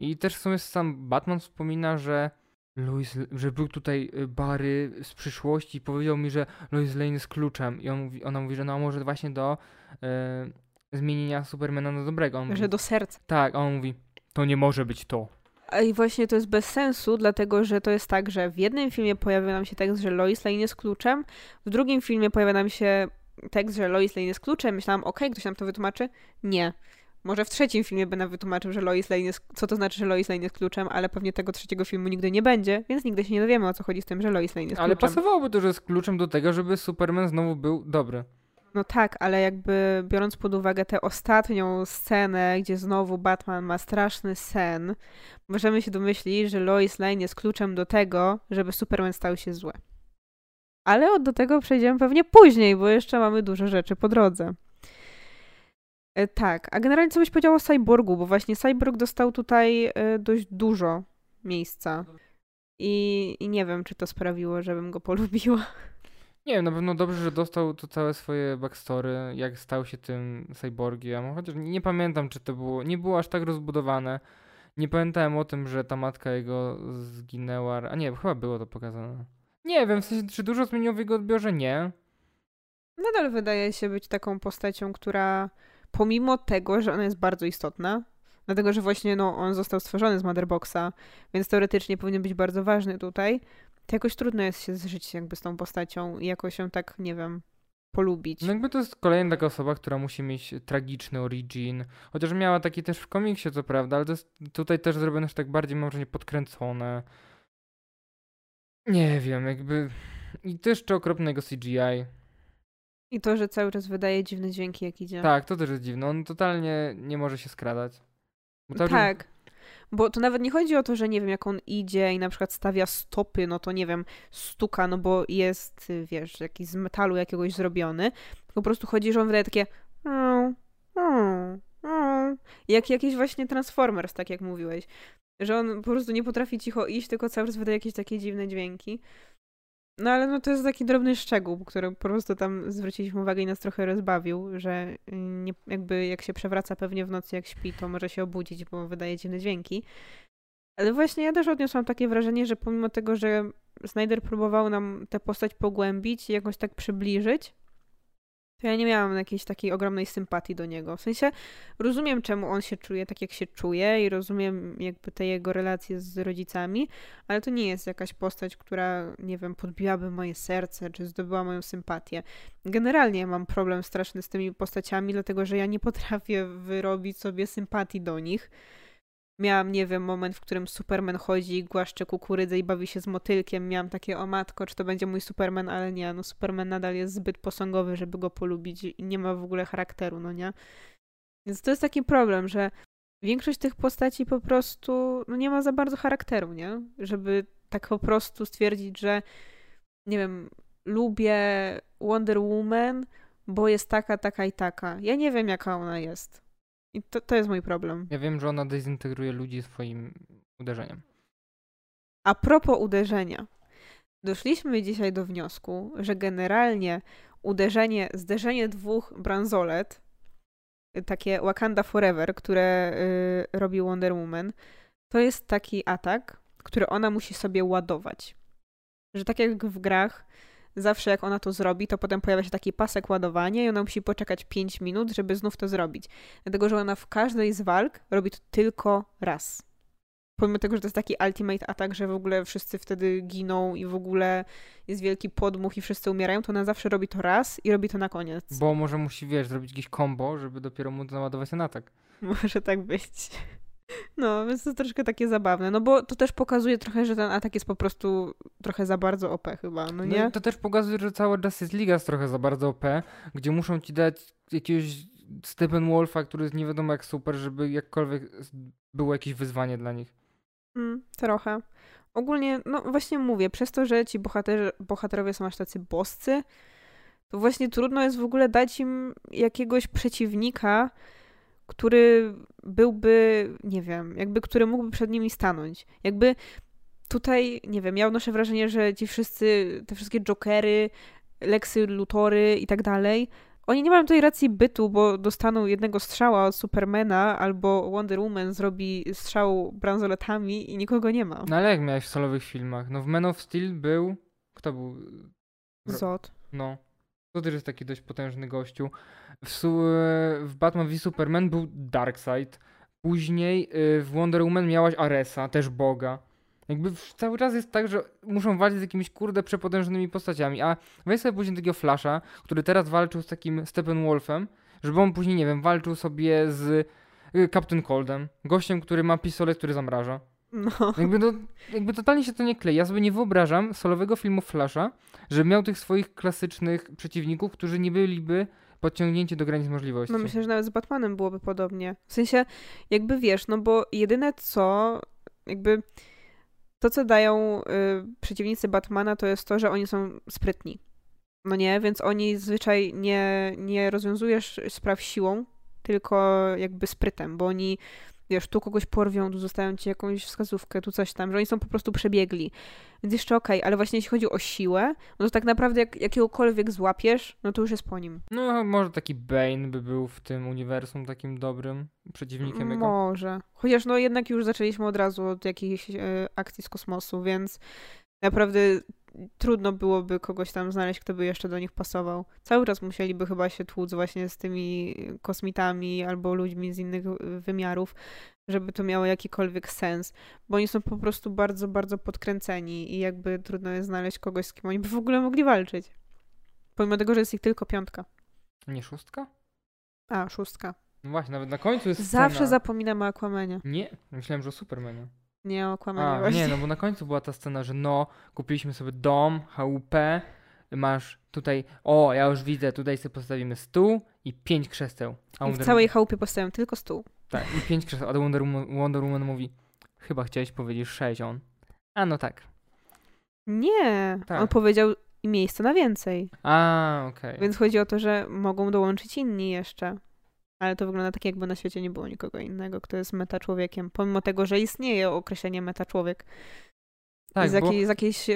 I też w sumie sam Batman wspomina, że Lois, że był tutaj y, Barry z przyszłości i powiedział mi, że Lois Lane jest kluczem. I on mówi, ona mówi, że no może właśnie do y, zmienienia Supermana na dobrego. On mówi, Że do serca. Tak, a on mówi, to nie może być to. I właśnie to jest bez sensu, dlatego że to jest tak, że w jednym filmie pojawia nam się tekst, że Lois Lane jest kluczem, w drugim filmie pojawia nam się tekst, że Lois Lane jest kluczem. Myślałam, okej, ktoś nam to wytłumaczy. Nie. Może w trzecim filmie nam wytłumaczył, że Lois Lane jest, co to znaczy, że Lois Lane jest kluczem, ale pewnie tego trzeciego filmu nigdy nie będzie, więc nigdy się nie dowiemy, o co chodzi z tym, że Lois Lane jest Ale kluczem. pasowałoby to, że jest kluczem do tego, żeby Superman znowu był dobry. No tak, ale jakby biorąc pod uwagę tę ostatnią scenę, gdzie znowu Batman ma straszny sen, możemy się domyślić, że Lois Lane jest kluczem do tego, żeby Superman stał się zły. Ale od do tego przejdziemy pewnie później, bo jeszcze mamy dużo rzeczy po drodze. E, Tak, a generalnie co byś powiedział o Cyborgu, bo właśnie Cyborg dostał tutaj e, dość dużo miejsca. I, I nie wiem, czy to sprawiło, żebym go polubiła. Nie wiem, na pewno dobrze, że dostał to całe swoje backstory, jak stał się tym cyborgiem. Chociaż nie pamiętam, czy to było. Nie było aż tak rozbudowane. Nie pamiętałem o tym, że ta matka jego zginęła. A nie, chyba było to pokazane. Nie wiem, w sensie, czy dużo zmieniło w jego odbiorze? Nie. nadal wydaje się być taką postacią, która pomimo tego, że ona jest bardzo istotna, dlatego że właśnie no, on został stworzony z Motherboxa, więc teoretycznie powinien być bardzo ważny tutaj, to jakoś trudno jest się zżyć jakby z tą postacią i jakoś ją tak, nie wiem, polubić. No jakby to jest kolejna taka osoba, która musi mieć tragiczny origin. Chociaż miała taki też w komiksie, co prawda, ale to jest tutaj też zrobione już tak bardziej, mam wrażenie, podkręcone. Nie wiem, jakby... I też jeszcze okropnego CGI. I to, że cały czas wydaje dziwne dźwięki, jak idzie. Tak, to też jest dziwne. On totalnie nie może się skradać. Bo czas- Tak. Bo to nawet nie chodzi o to, że nie wiem, jak on idzie i na przykład stawia stopy, no to nie wiem, stuka, no bo jest, y, wiesz, jakiś z metalu jakiegoś zrobiony. Po prostu chodzi, że on wydaje takie jak jakiś właśnie Transformers, tak jak mówiłeś. Że on po prostu nie potrafi cicho iść, tylko cały czas wydaje jakieś takie dziwne dźwięki. No ale no to jest taki drobny szczegół, który po prostu tam zwróciliśmy uwagę i nas trochę rozbawił, że y, nie, jakby jak się przewraca pewnie w nocy jak śpi, to może się obudzić, bo wydaje dziwne dźwięki. Ale właśnie ja też odniosłam takie wrażenie, że pomimo tego, że Snyder próbował nam tę postać pogłębić i jakoś tak przybliżyć, to ja nie miałam jakiejś takiej ogromnej sympatii do niego. W sensie rozumiem, czemu on się czuje tak, jak się czuje i rozumiem jakby te jego relacje z rodzicami, ale to nie jest jakaś postać, która, nie wiem, podbiłaby moje serce, czy zdobyła moją sympatię. Generalnie mam problem straszny z tymi postaciami, dlatego że ja nie potrafię wyrobić sobie sympatii do nich. Miałam, nie wiem, moment, w którym Superman chodzi, głaszcze kukurydzę i bawi się z motylkiem. Miałam takie, o matko, czy to będzie mój Superman, ale nie, no Superman nadal jest zbyt posągowy, żeby go polubić i nie ma w ogóle charakteru, no nie? Więc to jest taki problem, że większość tych postaci po prostu no nie ma za bardzo charakteru, nie? Żeby tak po prostu stwierdzić, że nie wiem, lubię Wonder Woman, bo jest taka, taka i taka. Ja nie wiem, jaka ona jest. I to, to jest mój problem. Ja wiem, że ona dezintegruje ludzi swoim uderzeniem. A propos uderzenia. Doszliśmy dzisiaj do wniosku, że generalnie uderzenie, zderzenie dwóch bransolet, takie Wakanda Forever, które y, robi Wonder Woman, to jest taki atak, który ona musi sobie ładować. Że tak jak w grach, zawsze jak ona to zrobi, to potem pojawia się taki pasek ładowania i ona musi poczekać 5 minut, żeby znów to zrobić. Dlatego, że ona w każdej z walk robi to tylko raz. Pomimo tego, że to jest taki ultimate atak, że w ogóle wszyscy wtedy giną i w ogóle jest wielki podmuch i wszyscy umierają, to ona zawsze robi to raz i robi to na koniec. Bo może musi, wiesz, zrobić jakiś combo, żeby dopiero móc naładować ten atak. [LAUGHS] Może tak być. No, więc to troszkę takie zabawne. No bo to też pokazuje trochę, że ten atak jest po prostu trochę za bardzo OP chyba, no nie? No to też pokazuje, że cała Justice League jest trochę za bardzo OP, gdzie muszą ci dać jakiegoś Steppenwolfa, który jest nie wiadomo jak super, żeby jakkolwiek było jakieś wyzwanie dla nich. Mm, trochę. Ogólnie, no właśnie mówię, przez to, że ci bohater, bohaterowie są aż tacy boscy, to właśnie trudno jest w ogóle dać im jakiegoś przeciwnika, który byłby, nie wiem, jakby który mógłby przed nimi stanąć. Jakby tutaj, nie wiem, ja odnoszę wrażenie, że ci wszyscy, te wszystkie Jokery, Lexy Lutory i tak dalej, oni nie mają tej racji bytu, bo dostaną jednego strzała od Supermana albo Wonder Woman zrobi strzał bransoletami i nikogo nie ma. No ale jak miałeś w solowych filmach? No w Man of Steel był... Kto był? Zod. No. To też jest taki dość potężny gościu. W, w Batman v Superman był Darkseid. Później y, w Wonder Woman miałaś Aresa, też Boga. Jakby cały czas jest tak, że muszą walczyć z jakimiś kurde przepotężnymi postaciami. A weź sobie później takiego Flasha, który teraz walczył z takim Steppenwolfem, żeby on później, nie wiem, walczył sobie z y, Captain Coldem. Gościem, który ma pistolet, który zamraża. No. Jakby, to, jakby totalnie się to nie klei. Ja sobie nie wyobrażam solowego filmu Flasha, żeby miał tych swoich klasycznych przeciwników, którzy nie byliby podciągnięci do granic możliwości. No myślę, że nawet z Batmanem byłoby podobnie. W sensie, jakby wiesz, no bo jedyne co, jakby to, co dają y, przeciwnicy Batmana, to jest to, że oni są sprytni. No nie, więc oni zazwyczaj nie, nie rozwiązujesz spraw siłą, tylko jakby sprytem, bo oni wiesz, tu kogoś porwią, tu zostają ci jakąś wskazówkę, tu coś tam, że oni są po prostu przebiegli. Więc jeszcze okej, okay, ale właśnie jeśli chodzi o siłę, no to tak naprawdę jak jakiegokolwiek złapiesz, no to już jest po nim. No może taki Bane by był w tym uniwersum takim dobrym przeciwnikiem jego. Może. Chociaż no jednak już zaczęliśmy od razu od jakiejś e, akcji z kosmosu, więc naprawdę trudno byłoby kogoś tam znaleźć, kto by jeszcze do nich pasował. Cały czas musieliby chyba się tłuc właśnie z tymi kosmitami albo ludźmi z innych wymiarów, żeby to miało jakikolwiek sens, bo oni są po prostu bardzo, bardzo podkręceni i jakby trudno jest znaleźć kogoś, z kim oni by w ogóle mogli walczyć. Pomimo tego, że jest ich tylko piątka. Nie szóstka? A, szóstka. No właśnie, nawet na końcu jest Zawsze scena. zapominam o Aquamanie. Nie, myślałem, że o Supermanie. Nie o Aquamanie A, nie, no bo na końcu była ta scena, że no, kupiliśmy sobie dom, chałupę, masz tutaj, o, ja już widzę, tutaj sobie postawimy stół i pięć krzeseł. A I w całej chałupie postawiam tylko stół. Tak, i pięć krzeseł, a Wonder Woman, Wonder Woman mówi, chyba chciałeś powiedzieć sześć, on. A no tak. Nie, Tak. on powiedział miejsce na więcej. A, okej. Więc chodzi o to, że mogą dołączyć inni jeszcze. Ale to wygląda tak, jakby na świecie nie było nikogo innego, kto jest meta człowiekiem, pomimo tego, że istnieje określenie meta człowiek. Tak, z, bo, jakiej, z, jakiejś, yy,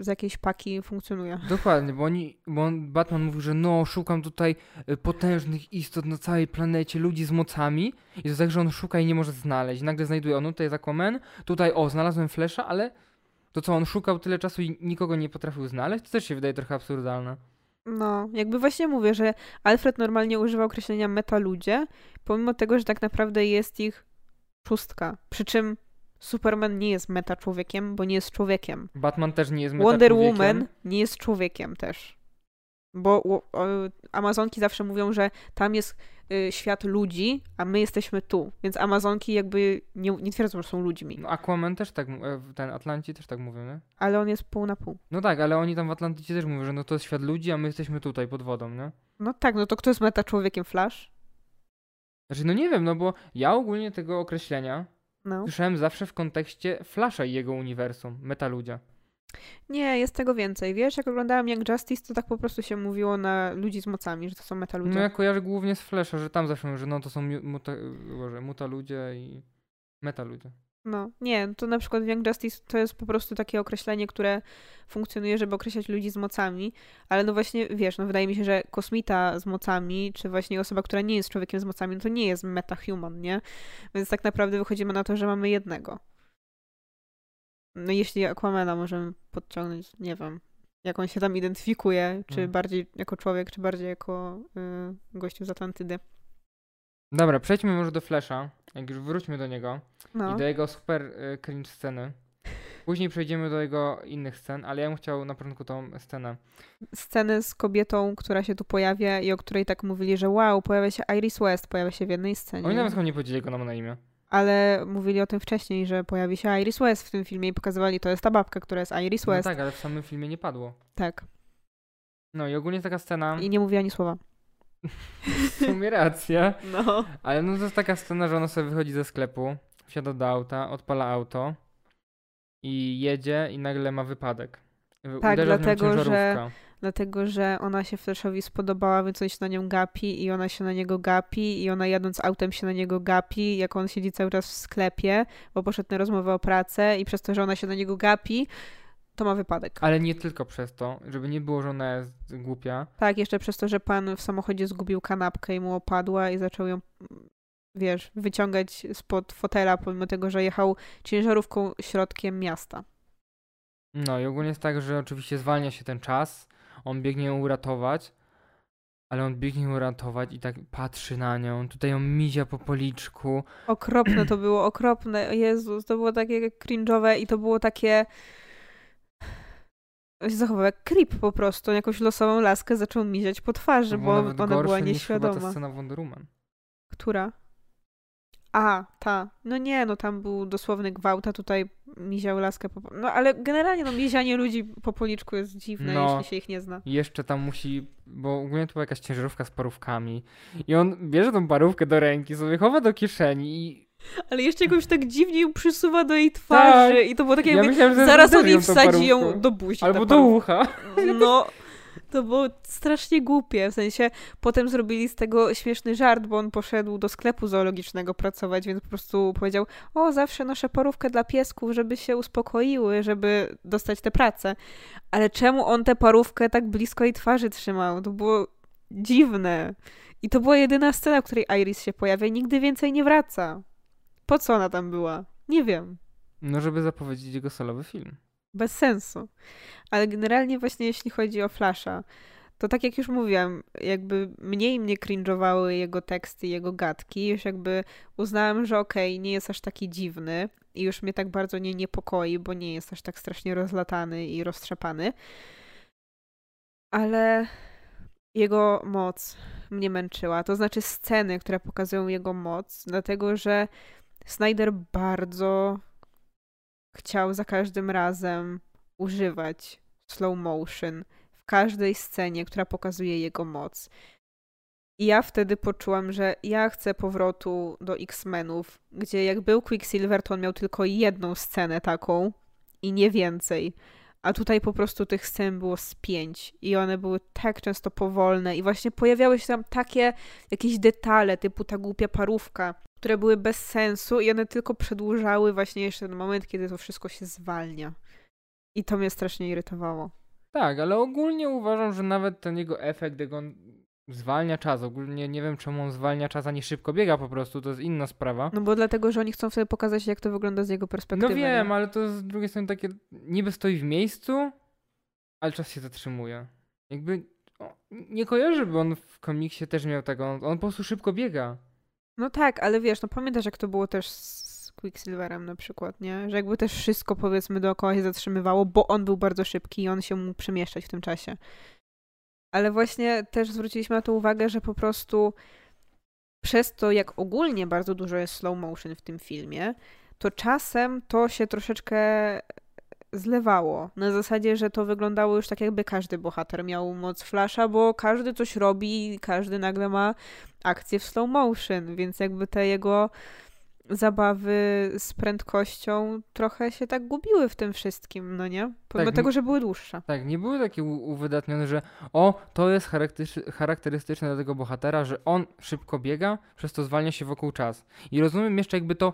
z jakiejś paki funkcjonuje. dokładnie, bo, oni, bo on, Batman mówi, że no, szukam tutaj y, potężnych istot na całej planecie, ludzi z mocami i to tak, że on szuka i nie może znaleźć. Nagle znajduje, on tutaj jest Aquaman, tutaj, o, znalazłem Flasha, ale to co, on szukał tyle czasu i nikogo nie potrafił znaleźć? To też się wydaje trochę absurdalne. No, jakby właśnie mówię, że Alfred normalnie używa określenia metaludzie, pomimo tego, że tak naprawdę jest ich szóstka. Przy czym Superman nie jest meta człowiekiem, bo nie jest człowiekiem. Batman też nie jest Wonder metaczłowiekiem. Woman nie jest człowiekiem też. Bo o, o, Amazonki zawsze mówią, że tam jest świat ludzi, a my jesteśmy tu. Więc Amazonki jakby nie, nie twierdzą, że są ludźmi. No, Aquaman też tak, e, ten Atlanci też tak mówią, nie? Ale on jest pół na pół. No tak, ale oni tam w Atlantycie też mówią, że no to jest świat ludzi, a my jesteśmy tutaj pod wodą, nie? No tak, no to kto jest meta człowiekiem Flash? Znaczy, no nie wiem, no bo ja ogólnie tego określenia No. słyszałem zawsze w kontekście Flasha i jego uniwersum, metaludzia. Nie, jest tego więcej. Wiesz, jak oglądałam Young Justice, to tak po prostu się mówiło na ludzi z mocami, że to są meta ludzie. No ja kojarzę głównie z Flasha, że tam zawsze mówią, że no to są mu- muta, Boże, muta ludzie i meta ludzie. No, nie, to na przykład Young Justice to jest po prostu takie określenie, które funkcjonuje, żeby określać ludzi z mocami, ale no właśnie, wiesz, no wydaje mi się, że kosmita z mocami, czy właśnie osoba, która nie jest człowiekiem z mocami, no to nie jest metahuman, nie? Więc tak naprawdę wychodzimy na to, że mamy jednego. No jeśli Aquamana możemy podciągnąć, nie wiem, jak on się tam identyfikuje, czy No. bardziej jako człowiek, czy bardziej jako y, gościu z Atlantydy. Dobra, przejdźmy może do Flasha, jak już wróćmy do niego No, i do jego super y, cringe sceny. Później przejdziemy do jego innych scen, ale ja bym chciał na początku tą scenę. scenę z kobietą, która się tu pojawia i o której tak mówili, że wow, pojawia się Iris West, pojawia się w jednej scenie. Oni nawet chyba nie powiedzieli, jak ona ma na imię. Ale mówili o tym wcześniej, że pojawi się Iris West w tym filmie i pokazywali, to jest ta babka, która jest Iris No West. tak, ale w samym filmie nie padło. tak. No i ogólnie taka scena, I nie mówi ani słowa. [LAUGHS] w sumie racja, [LAUGHS] No. ale no to jest taka scena, że ona sobie wychodzi ze sklepu, wsiada do auta, odpala auto i jedzie i nagle ma wypadek. Tak, Uderza dlatego, że-. Dlatego, że ona się Flashowi spodobała, więc on się na nią gapi i ona się na niego gapi i ona jadąc autem się na niego gapi, jak on siedzi cały czas w sklepie, bo poszedł na rozmowę o pracę i przez to, że ona się na niego gapi, to ma wypadek. Ale nie tylko przez to, żeby nie było, że ona jest głupia. Tak, jeszcze przez to, że pan w samochodzie zgubił kanapkę i mu opadła i zaczął ją, wiesz, wyciągać spod fotela, pomimo tego, że jechał ciężarówką środkiem miasta. No i ogólnie jest tak, że oczywiście zwalnia się ten czas, on biegnie ją uratować, ale on biegnie ją uratować i tak patrzy na nią, tutaj ją mizia po policzku. Okropne to było, okropne. Jezus, to było takie cringe'owe i to było takie... Się zachował jak creep po prostu. Jakąś losową laskę zaczął miziać po twarzy, bo ona była gorsze niż ta nieświadoma. scena Wonder Woman. Która? A, ta. No nie, no tam był dosłowny gwałt, a tutaj miział laskę po... No ale generalnie no mizianie ludzi po policzku jest dziwne, No. jeśli się ich nie zna. Jeszcze tam musi, bo ogólnie to była jakaś ciężarówka z parówkami i on bierze tą parówkę do ręki, sobie chowa do kieszeni i Ale jeszcze jakoś tak dziwnie ją przysuwa do jej twarzy i to było takie ja jakby, myślałem, zaraz on jej wsadzi ją do buzi. Albo do ucha. No, to było strasznie głupie. W sensie potem zrobili z tego śmieszny żart, bo on poszedł do sklepu zoologicznego pracować, więc po prostu powiedział: O, zawsze noszę parówkę dla piesków, żeby się uspokoiły, żeby dostać tę pracę. Ale czemu on tę parówkę tak blisko jej twarzy trzymał? To było dziwne. I to była jedyna scena, w której Iris się pojawia i nigdy więcej nie wraca. Po co ona tam była? Nie wiem. No, żeby zapowiedzieć jego solowy film. Bez sensu. Ale generalnie właśnie jeśli chodzi o Flasha, to tak jak już mówiłam, jakby mniej mnie cringe'owały jego teksty, jego gadki, już jakby uznałam, że okej, nie jest aż taki dziwny i już mnie tak bardzo nie niepokoi, bo nie jest aż tak strasznie rozlatany i roztrzepany. Ale jego moc mnie męczyła. To znaczy sceny, które pokazują jego moc, dlatego że Snyder bardzo chciał za każdym razem używać slow motion w każdej scenie, która pokazuje jego moc. I ja wtedy poczułam, że ja chcę powrotu do X-Menów, gdzie jak był Quicksilver, to on miał tylko jedną scenę taką i nie więcej. A tutaj po prostu tych scen było z pięć i one były tak często powolne i właśnie pojawiały się tam takie jakieś detale, typu ta głupia parówka, które były bez sensu i one tylko przedłużały właśnie jeszcze ten moment, kiedy to wszystko się zwalnia. I to mnie strasznie irytowało. Tak, ale ogólnie uważam, że nawet ten jego efekt, jak on zwalnia czas, ogólnie nie wiem czemu on zwalnia czas, a nie szybko biega po prostu, to jest inna sprawa. No bo dlatego, że oni chcą sobie pokazać, jak to wygląda z jego perspektywy. No wiem, nie? ale to z drugiej strony takie, niby stoi w miejscu, ale czas się zatrzymuje. Jakby o, nie kojarzy, by on w komiksie też miał tak, on, on po prostu szybko biega. No tak, ale wiesz, no pamiętasz, jak to było też z Quicksilverem na przykład, nie? Że jakby też wszystko, powiedzmy, dookoła się zatrzymywało, bo on był bardzo szybki i on się mógł przemieszczać w tym czasie. Ale właśnie też zwróciliśmy na to uwagę, że po prostu przez to, jak ogólnie bardzo dużo jest slow motion w tym filmie, to czasem to się troszeczkę zlewało. Na zasadzie, że to wyglądało już tak, jakby każdy bohater miał moc flasha, bo każdy coś robi, każdy nagle ma akcję w slow motion, więc jakby te jego zabawy z prędkością trochę się tak gubiły w tym wszystkim, no nie? Pomimo Tak, tego, że były dłuższe. Tak, nie były takie uwydatnione, że o, to jest charakterystycz- charakterystyczne dla tego bohatera, że on szybko biega, przez to zwalnia się wokół czas. I rozumiem jeszcze jakby to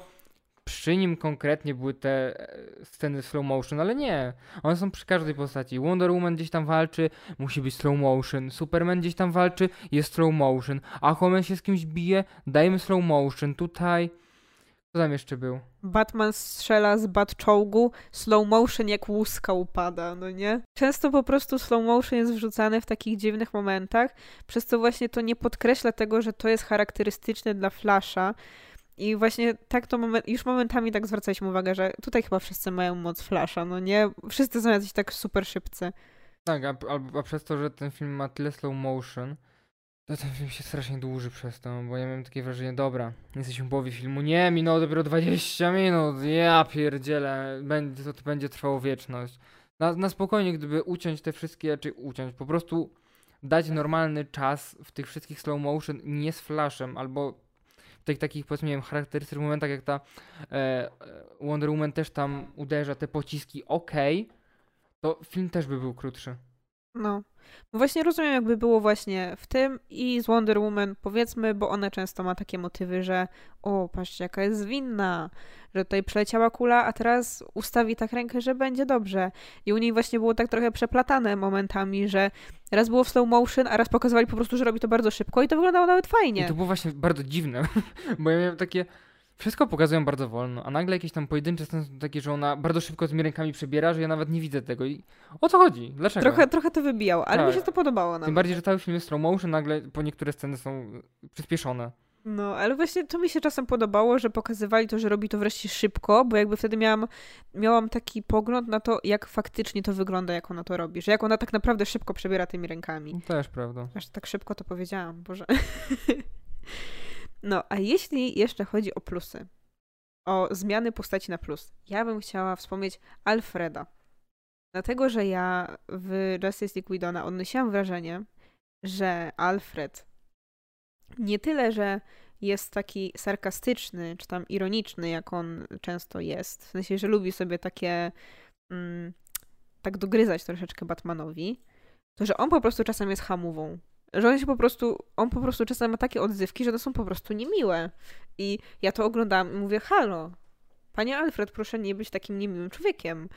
przy nim konkretnie były te e, sceny slow motion, ale nie. One są przy każdej postaci. Wonder Woman gdzieś tam walczy, musi być slow motion. Superman gdzieś tam walczy, jest slow motion. Aquaman się z kimś bije, dajmy slow motion. Tutaj... Co tam jeszcze był? Batman strzela z Batczołgu, slow motion jak łuska upada, no nie? Często po prostu slow motion jest wrzucany w takich dziwnych momentach, przez co właśnie to nie podkreśla tego, że to jest charakterystyczne dla Flasha. I właśnie tak to moment, już momentami tak zwracaliśmy uwagę, że tutaj chyba wszyscy mają moc Flasha, no nie? Wszyscy są jacyś tak super szybcy. Tak, a, a, a przez to, że ten film ma tyle slow motion, to ten film się strasznie dłuży przez to, bo ja miałem takie wrażenie, dobra, jesteśmy w połowie filmu, nie, minęło dopiero 20 minut, ja pierdzielę, będzie, to, to będzie trwało wieczność. Na, na spokojnie, gdyby uciąć te wszystkie, czy uciąć, po prostu dać normalny czas w tych wszystkich slow motion, nie z flashem, albo w tych takich, powiedzmy, nie wiem, charakterystycznych momentach, jak ta e, e, Wonder Woman też tam uderza, te pociski, okej, to film też by był krótszy. No. No Właśnie rozumiem, jakby było właśnie w tym i z Wonder Woman, powiedzmy, bo ona często ma takie motywy, że o, patrzcie, jaka jest zwinna, że tutaj przeleciała kula, a teraz ustawi tak rękę, że będzie dobrze. I u niej właśnie było tak trochę przeplatane momentami, że raz było w slow motion, a raz pokazywali po prostu, że robi to bardzo szybko i to wyglądało nawet I fajnie. to było właśnie bardzo dziwne, [LAUGHS] bo ja miałem takie. Wszystko pokazują bardzo wolno, a nagle jakieś tam pojedyncze sceny są takie, że ona bardzo szybko tymi rękami przebiera, że ja nawet nie widzę tego. I o co chodzi? Dlaczego? Trochę, trochę to wybijało, ale mi Tak. się to podobało nawet. Tym bardziej, że cały film jest slow motion, nagle po niektóre sceny są przyspieszone. No, ale właśnie to mi się czasem podobało, że pokazywali to, że robi to wreszcie szybko, bo jakby wtedy miałam, miałam taki pogląd na to, jak faktycznie to wygląda, jak ona to robi, że jak ona tak naprawdę szybko przebiera tymi rękami. Też prawda. Aż tak szybko to powiedziałam, Boże. [LAUGHS] No, a jeśli jeszcze chodzi o plusy, o zmiany postaci na plus, ja bym chciała wspomnieć Alfreda. Dlatego, że ja w Justice League Widona odnosiłam wrażenie, że Alfred nie tyle, że jest taki sarkastyczny, czy tam ironiczny, jak on często jest, w sensie, że lubi sobie takie mm, tak dogryzać troszeczkę Batmanowi, to że on po prostu czasem jest hamową. Że on się po prostu, on po prostu czasem ma takie odzywki, że to są po prostu niemiłe. I ja to oglądałam i mówię, halo, panie Alfred, proszę nie być takim niemiłym człowiekiem.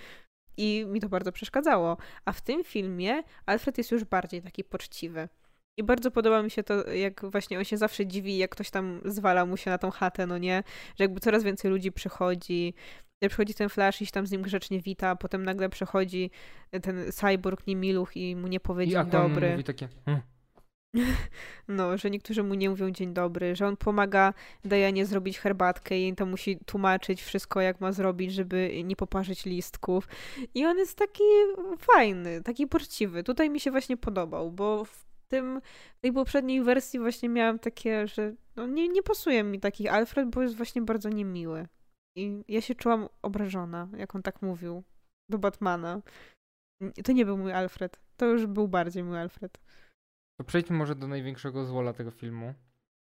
I mi to bardzo przeszkadzało. A w tym filmie Alfred jest już bardziej taki poczciwy. I bardzo podoba mi się to, jak właśnie on się zawsze dziwi, jak ktoś tam zwala mu się na tą chatę, no nie? Że jakby coraz więcej ludzi przychodzi. Przychodzi ten Flash i się tam z nim grzecznie wita, a potem nagle przychodzi ten cyborg niemiluch i mu nie powie I dobry. mówi takie. "Hm, [LAUGHS] No, że niektórzy mu nie mówią dzień dobry, że on pomaga Dianie zrobić herbatkę i jej tam musi tłumaczyć wszystko, jak ma zrobić, żeby nie poparzyć listków. I on jest taki fajny, taki poczciwy. Tutaj mi się właśnie podobał, bo w tym, tej poprzedniej wersji właśnie miałam takie, że no nie, nie pasuje mi taki Alfred, bo jest właśnie bardzo niemiły. I ja się czułam obrażona, jak on tak mówił do Batmana. To nie był mój Alfred. To już był bardziej mój Alfred. To przejdźmy może do największego złola tego filmu.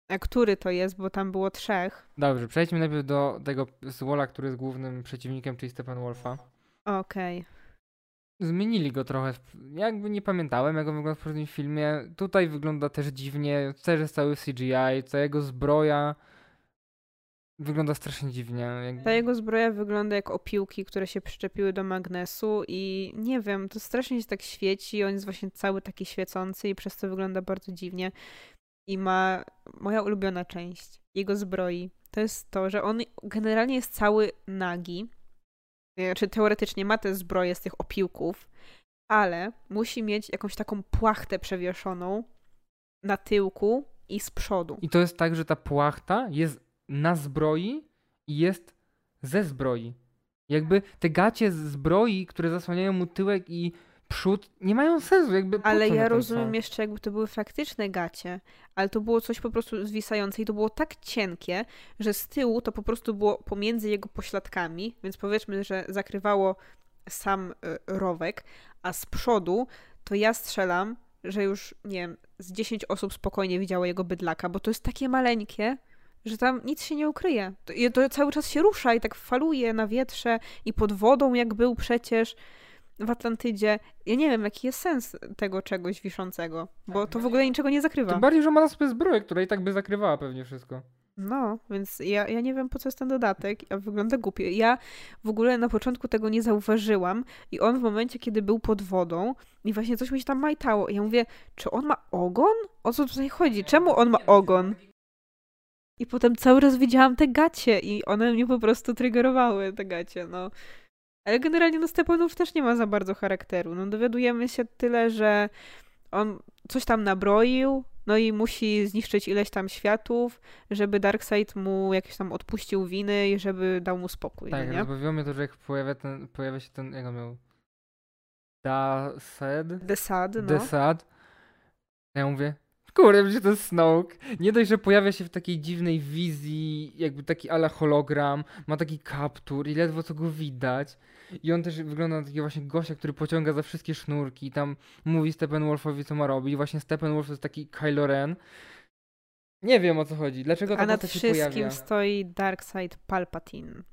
A który to jest, bo tam było trzech. Dobrze, przejdźmy najpierw do tego złola, który jest głównym przeciwnikiem, czyli Stephen Wolfa. Okej. Zmienili go trochę. Jakby nie pamiętałem, jak on wygląda w poprzednim filmie. Tutaj wygląda też dziwnie. Też jest cały CGI, cała jego zbroja. Wygląda strasznie dziwnie. Jakby... Ta jego zbroja wygląda jak opiłki, które się przyczepiły do magnesu i nie wiem, to strasznie się tak świeci, on jest właśnie cały taki świecący i przez to wygląda bardzo dziwnie. I ma moja ulubiona część jego zbroi. To jest to, że on generalnie jest cały nagi. Znaczy teoretycznie ma te zbroje z tych opiłków, ale musi mieć jakąś taką płachtę przewieszoną na tyłku i z przodu. I to jest tak, że ta płachta jest na zbroi i jest ze zbroi. Jakby te gacie z zbroi, które zasłaniają mu tyłek i przód, nie mają sensu. Jakby Ale ja rozumiem są? jeszcze, jakby to były faktyczne gacie, ale to było coś po prostu zwisające i to było tak cienkie, że z tyłu to po prostu było pomiędzy jego pośladkami, więc powiedzmy, że zakrywało sam y, rowek, a z przodu to ja strzelam, że już, nie wiem, z 10 osób spokojnie widziało jego bydlaka, bo to jest takie maleńkie, że tam nic się nie ukryje. To, i to cały czas się rusza i tak faluje na wietrze i pod wodą, jak był przecież w Atlantydzie. Ja nie wiem, jaki jest sens tego czegoś wiszącego, bo to w ogóle niczego nie zakrywa. Tym bardziej, że ma na sobie zbroję, która i tak by zakrywała pewnie wszystko. No, więc ja, ja nie wiem, po co jest ten dodatek, a wygląda głupio. Ja w ogóle na początku tego nie zauważyłam i on w momencie, kiedy był pod wodą i właśnie coś mi się tam majtało, i ja mówię, czy on ma ogon? O co tutaj chodzi? Czemu on ma ogon? I potem cały raz widziałam te gacie i one mnie po prostu triggerowały, te gacie, no. Ale generalnie no Stepanów też nie ma za bardzo charakteru. No dowiadujemy się tyle, że on coś tam nabroił, no i musi zniszczyć ileś tam światów, żeby Darkseid mu jakieś tam odpuścił winy i żeby dał mu spokój, Tak, no nie? rozbawiło mnie to, że jak pojawia, ten, pojawia się ten, jak on miał, Dased, Desad, no. Desad, ja mówię, kurde, to jest Snoke. Nie dość, że pojawia się w takiej dziwnej wizji, jakby taki ala hologram, ma taki kaptur i ledwo co go widać. I on też wygląda na takiego właśnie gościa, który pociąga za wszystkie sznurki i tam mówi Steppenwolfowi, co ma robić. Właśnie Steppenwolf to jest taki Kylo Ren. Nie wiem o co chodzi. Dlaczego ta A nad postać się wszystkim pojawia? stoi Darkseid Palpatine.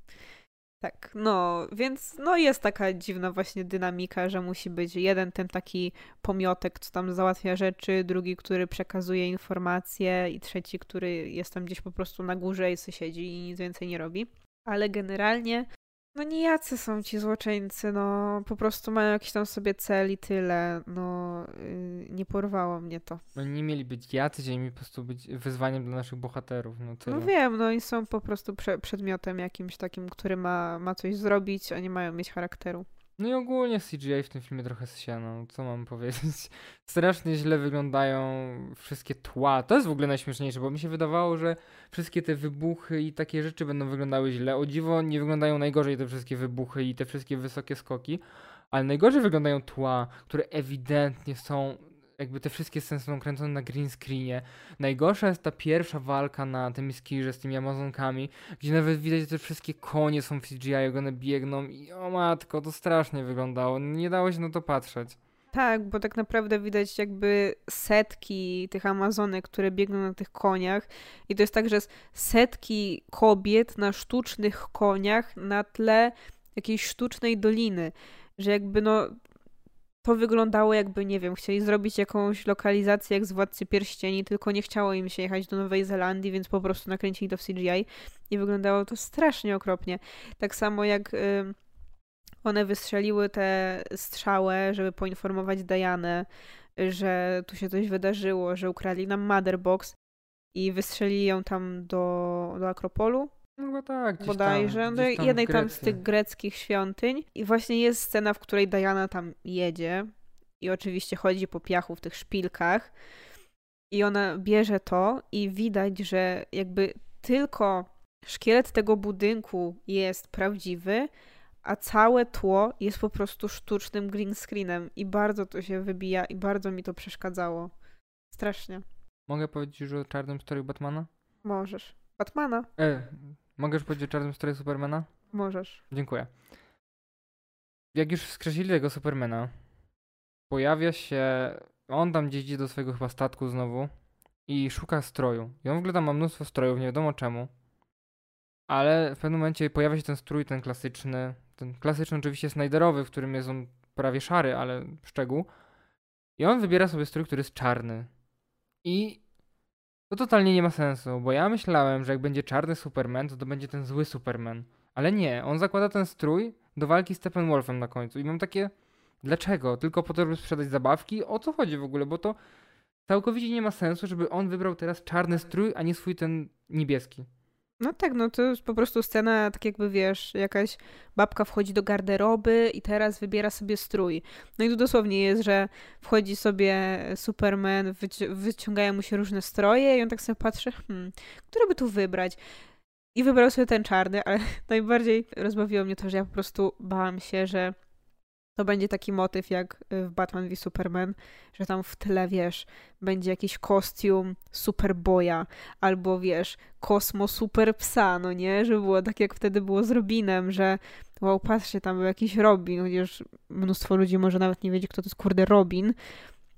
Tak, no, więc no jest taka dziwna właśnie dynamika, że musi być jeden ten taki pomiotek, co tam załatwia rzeczy, drugi, który przekazuje informacje i trzeci, który jest tam gdzieś po prostu na górze i siedzi i nic więcej nie robi. Ale generalnie, no nijacy są ci złoczyńcy, no po prostu mają jakiś tam sobie cel i tyle, no yy, nie porwało mnie to. Oni nie mieli być jacyś, a mieli po prostu być wyzwaniem dla naszych bohaterów. No, tyle. No wiem, no i są po prostu prze przedmiotem jakimś takim, który ma, ma coś zrobić, a nie mają mieć charakteru. No i ogólnie CGI w tym filmie trochę zsiano, co mam [LAUGHS] powiedzieć. Strasznie źle wyglądają wszystkie tła. To jest w ogóle najśmieszniejsze, bo mi się wydawało, że wszystkie te wybuchy i takie rzeczy będą wyglądały źle. O dziwo nie wyglądają najgorzej te wszystkie wybuchy i te wszystkie wysokie skoki, ale najgorzej wyglądają tła, które ewidentnie są jakby te wszystkie sceny są kręcone na green screenie. Najgorsza jest ta pierwsza walka na tym skirze z tymi Amazonkami, gdzie nawet widać, że te wszystkie konie są w CGI, jak one biegną i o matko, to strasznie wyglądało. Nie dało się na to patrzeć. Tak, bo tak naprawdę widać jakby setki tych Amazonek, które biegną na tych koniach. I to jest tak, że jest setki kobiet na sztucznych koniach na tle jakiejś sztucznej doliny. Że jakby no to wyglądało jakby, nie wiem, chcieli zrobić jakąś lokalizację jak z Władcy Pierścieni, tylko nie chciało im się jechać do Nowej Zelandii, więc po prostu nakręcili to w CGI i wyglądało to strasznie okropnie. Tak samo jak y, one wystrzeliły te strzały, żeby poinformować Dianę, że tu się coś wydarzyło, że ukradli nam Motherbox i wystrzelili ją tam do, do Akropolu, No tak, gdzieś bodajże, tam, do gdzieś tam jednej tam z tych greckich świątyń. I właśnie jest scena, w której Diana tam jedzie i oczywiście chodzi po piachu w tych szpilkach i ona bierze to i widać, że jakby tylko szkielet tego budynku jest prawdziwy, a całe tło jest po prostu sztucznym green screenem i bardzo to się wybija i bardzo mi to przeszkadzało. Strasznie. Mogę powiedzieć już o czarnym stroju Batmana? Możesz. Batmana? E, mogę już powiedzieć o czarnym stroju Supermana? Możesz. Dziękuję. Jak już wskrzesili tego Supermana, pojawia się. On tam gdzieś idzie do swojego chyba statku znowu i szuka stroju. I on w ogóle tam ma mnóstwo strojów, nie wiadomo czemu. Ale w pewnym momencie pojawia się ten strój, ten klasyczny. Ten klasyczny oczywiście Snyderowy, w którym jest on prawie szary, ale szczegół. I on wybiera sobie strój, który jest czarny. I To totalnie nie ma sensu, bo ja myślałem, że jak będzie czarny Superman, to to będzie ten zły Superman. Ale nie, on zakłada ten strój do walki z Steppenwolfem na końcu i mam takie, dlaczego? Tylko po to, żeby sprzedać zabawki? O co chodzi w ogóle? Bo to całkowicie nie ma sensu, żeby on wybrał teraz czarny strój, a nie swój ten niebieski. No tak, no to jest po prostu scena, tak jakby wiesz, jakaś babka wchodzi do garderoby i teraz wybiera sobie strój. No i tu dosłownie jest, że wchodzi sobie Superman, wyci- wyciągają mu się różne stroje i on tak sobie patrzy, hmm, który by tu wybrać? I wybrał sobie ten czarny, ale [LAUGHS] najbardziej rozbawiło mnie to, że ja po prostu bałam się, że to będzie taki motyw jak y, w Batman v Superman, że tam w tle, wiesz, będzie jakiś kostium Superboya, albo wiesz, Kosmo Super Psa, no nie? Że było tak jak wtedy było z Robinem, że wow, patrzcie, tam był jakiś Robin, chociaż mnóstwo ludzi może nawet nie wiedzieć, kto to jest kurde Robin,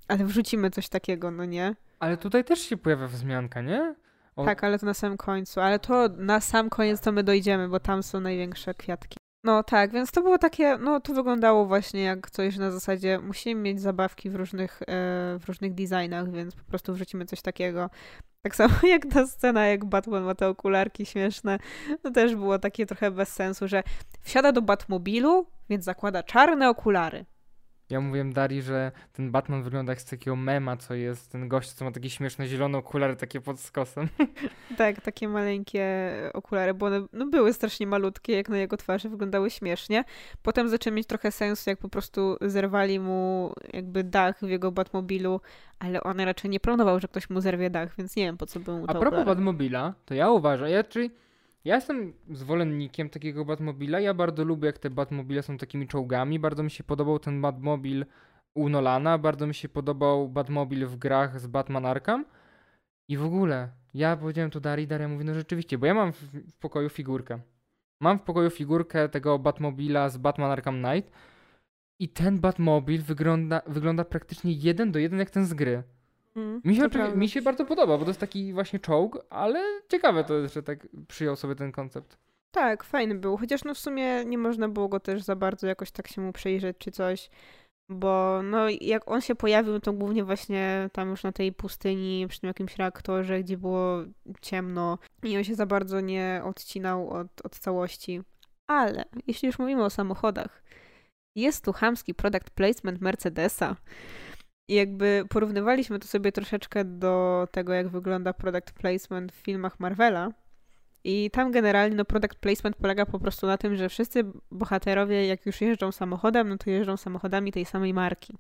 ale wrzucimy coś takiego, no nie? Ale tutaj też się pojawia wzmianka, nie? O... Tak, ale to na samym końcu. Ale to na sam koniec to my dojdziemy, bo tam są największe kwiatki. No tak, więc to było takie, no to wyglądało właśnie jak coś na zasadzie musimy mieć zabawki w różnych, e, w różnych designach, więc po prostu wrzucimy coś takiego. Tak samo [LAUGHS] jak ta scena, jak Batman ma te okularki śmieszne, to też było takie trochę bez sensu, że wsiada do Batmobilu, więc zakłada czarne okulary. Ja mówiłem Dari, że ten Batman wygląda jak z takiego mema, co jest ten gość, co ma takie śmieszne zielone okulary takie pod skosem. [LAUGHS] Tak, takie maleńkie okulary, bo one no, były strasznie malutkie, jak na jego twarzy wyglądały śmiesznie. Potem zaczęły mieć trochę sens, jak po prostu zerwali mu jakby dach w jego Batmobilu, ale on raczej nie planował, że ktoś mu zerwie dach, więc nie wiem po co był mu to A propos Batmobila, to ja uważam, ja czyli ja jestem zwolennikiem takiego Batmobila. Ja bardzo lubię, jak te Batmobile są takimi czołgami. Bardzo mi się podobał ten Batmobil u Nolana. Bardzo mi się podobał Batmobil w grach z Batman Arkham. I w ogóle, ja powiedziałem to Dari, Daria mówi, no rzeczywiście, bo ja mam w, w pokoju figurkę. Mam w pokoju figurkę tego Batmobila z Batman Arkham Knight. I ten Batmobil wygląda, wygląda praktycznie jeden do jeden jak ten z gry. Mm, mi, się mi się bardzo podoba, bo to jest taki właśnie czołg, ale ciekawe to jest, że tak przyjął sobie ten koncept. Tak, fajny był, chociaż no w sumie nie można było go też za bardzo jakoś tak się mu przejrzeć czy coś, bo no jak on się pojawił, to głównie właśnie tam już na tej pustyni, przy tym jakimś reaktorze, gdzie było ciemno i on się za bardzo nie odcinał od, od całości. Ale jeśli już mówimy o samochodach, jest tu chamski product placement Mercedesa. I jakby porównywaliśmy to sobie troszeczkę do tego, jak wygląda product placement w filmach Marvela. I tam generalnie no, product placement polega po prostu na tym, że wszyscy bohaterowie, jak już jeżdżą samochodem, no to jeżdżą samochodami tej samej marki.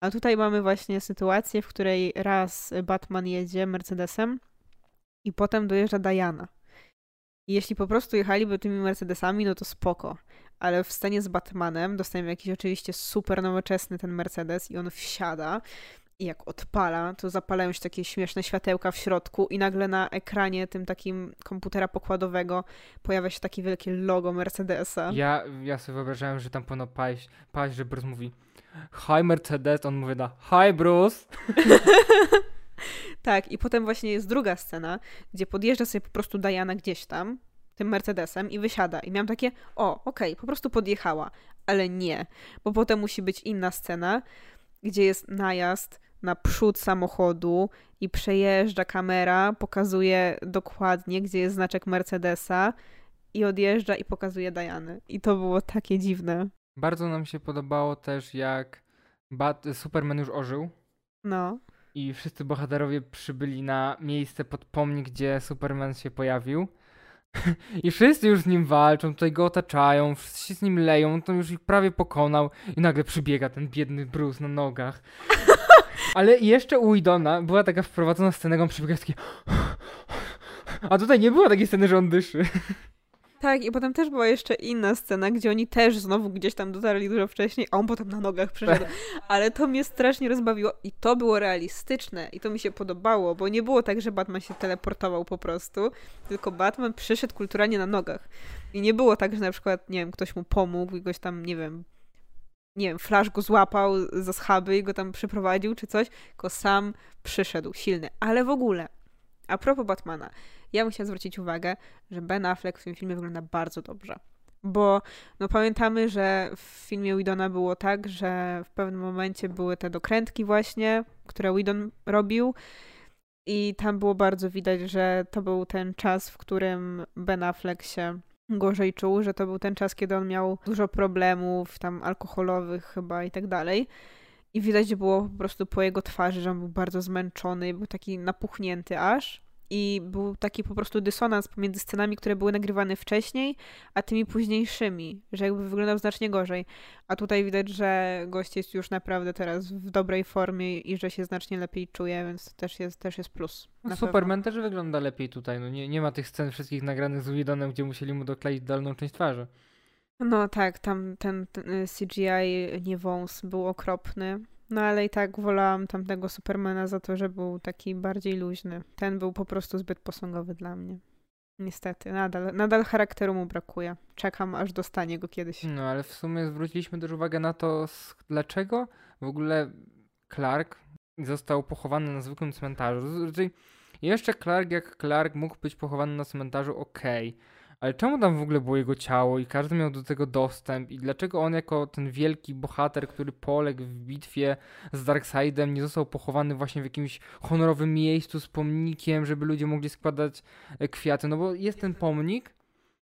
A tutaj mamy właśnie sytuację, w której raz Batman jedzie Mercedesem i potem dojeżdża Diana. I jeśli po prostu jechaliby tymi Mercedesami, no to spoko ale w scenie z Batmanem dostajemy jakiś oczywiście super nowoczesny ten Mercedes i on wsiada i jak odpala, to zapalają się takie śmieszne światełka w środku i nagle na ekranie tym takim komputera pokładowego pojawia się takie wielkie logo Mercedesa. Ja, ja sobie wyobrażałem, że tam powinno paść, paść że Bruce mówi Hi Mercedes, on mówi na Hi Bruce. [LAUGHS] tak, i potem właśnie jest druga scena, gdzie podjeżdża sobie po prostu Diana gdzieś tam tym Mercedesem i wysiada. I miałam takie, o, okej, okay, po prostu podjechała. Ale nie, bo potem musi być inna scena, gdzie jest najazd na przód samochodu i przejeżdża kamera, pokazuje dokładnie, gdzie jest znaczek Mercedesa i odjeżdża i pokazuje Dajany. I to było takie dziwne. Bardzo nam się podobało też, jak Bat Superman już ożył. No. I wszyscy bohaterowie przybyli na miejsce pod pomnik, gdzie Superman się pojawił. [LAUGHS] I wszyscy już z nim walczą, tutaj go otaczają, wszyscy się z nim leją, to już ich prawie pokonał i nagle przybiega ten biedny Bruce na nogach. [LAUGHS] Ale jeszcze u Idona była taka wprowadzona scena, jak on przybiega taki... [GASPS] A tutaj nie było takiej sceny, że on dyszy. [LAUGHS] Tak, i potem też była jeszcze inna scena, gdzie oni też znowu gdzieś tam dotarli dużo wcześniej, a on potem na nogach przyszedł. [LAUGHS] Ale to mnie strasznie rozbawiło i to było realistyczne i to mi się podobało, bo nie było tak, że Batman się teleportował po prostu, tylko Batman przyszedł kulturalnie na nogach. I nie było tak, że na przykład, nie wiem, ktoś mu pomógł i goś tam, nie wiem, nie wiem, Flash go złapał za schaby i go tam przyprowadził czy coś, tylko sam przyszedł, silny. Ale w ogóle, a propos Batmana, ja bym chciała zwrócić uwagę, że Ben Affleck w tym filmie wygląda bardzo dobrze. Bo no pamiętamy, że w filmie Widona było tak, że w pewnym momencie były te dokrętki właśnie, które Widon robił I tam było bardzo widać, że to był ten czas, w którym Ben Affleck się gorzej czuł, że to był ten czas, kiedy on miał dużo problemów, tam alkoholowych chyba i tak dalej. I widać było po prostu po jego twarzy, że on był bardzo zmęczony, był taki napuchnięty aż i był taki po prostu dysonans pomiędzy scenami, które były nagrywane wcześniej, a tymi późniejszymi, że jakby wyglądał znacznie gorzej. A tutaj widać, że gość jest już naprawdę teraz w dobrej formie i że się znacznie lepiej czuje, więc to też jest, też jest plus. No, Superman też wygląda lepiej tutaj. No nie, nie ma tych scen wszystkich nagranych z Widonem, gdzie musieli mu dokleić dolną część twarzy. No tak, tam ten, ten y, CGI nie wąs był okropny. No ale i tak wolałam tamtego Supermana za to, że był taki bardziej luźny. Ten był po prostu zbyt posągowy dla mnie. Niestety, nadal, nadal charakteru mu brakuje. Czekam, aż dostanie go kiedyś. No ale w sumie zwróciliśmy też uwagę na to, dlaczego w ogóle Clark został pochowany na zwykłym cmentarzu. Znaczy, jeszcze Clark jak Clark mógł być pochowany na cmentarzu, okej. Okay ale czemu tam w ogóle było jego ciało i każdy miał do tego dostęp i dlaczego on jako ten wielki bohater, który poległ w bitwie z Darkseidem nie został pochowany właśnie w jakimś honorowym miejscu z pomnikiem, żeby ludzie mogli składać e, kwiaty, no bo jest ten pomnik,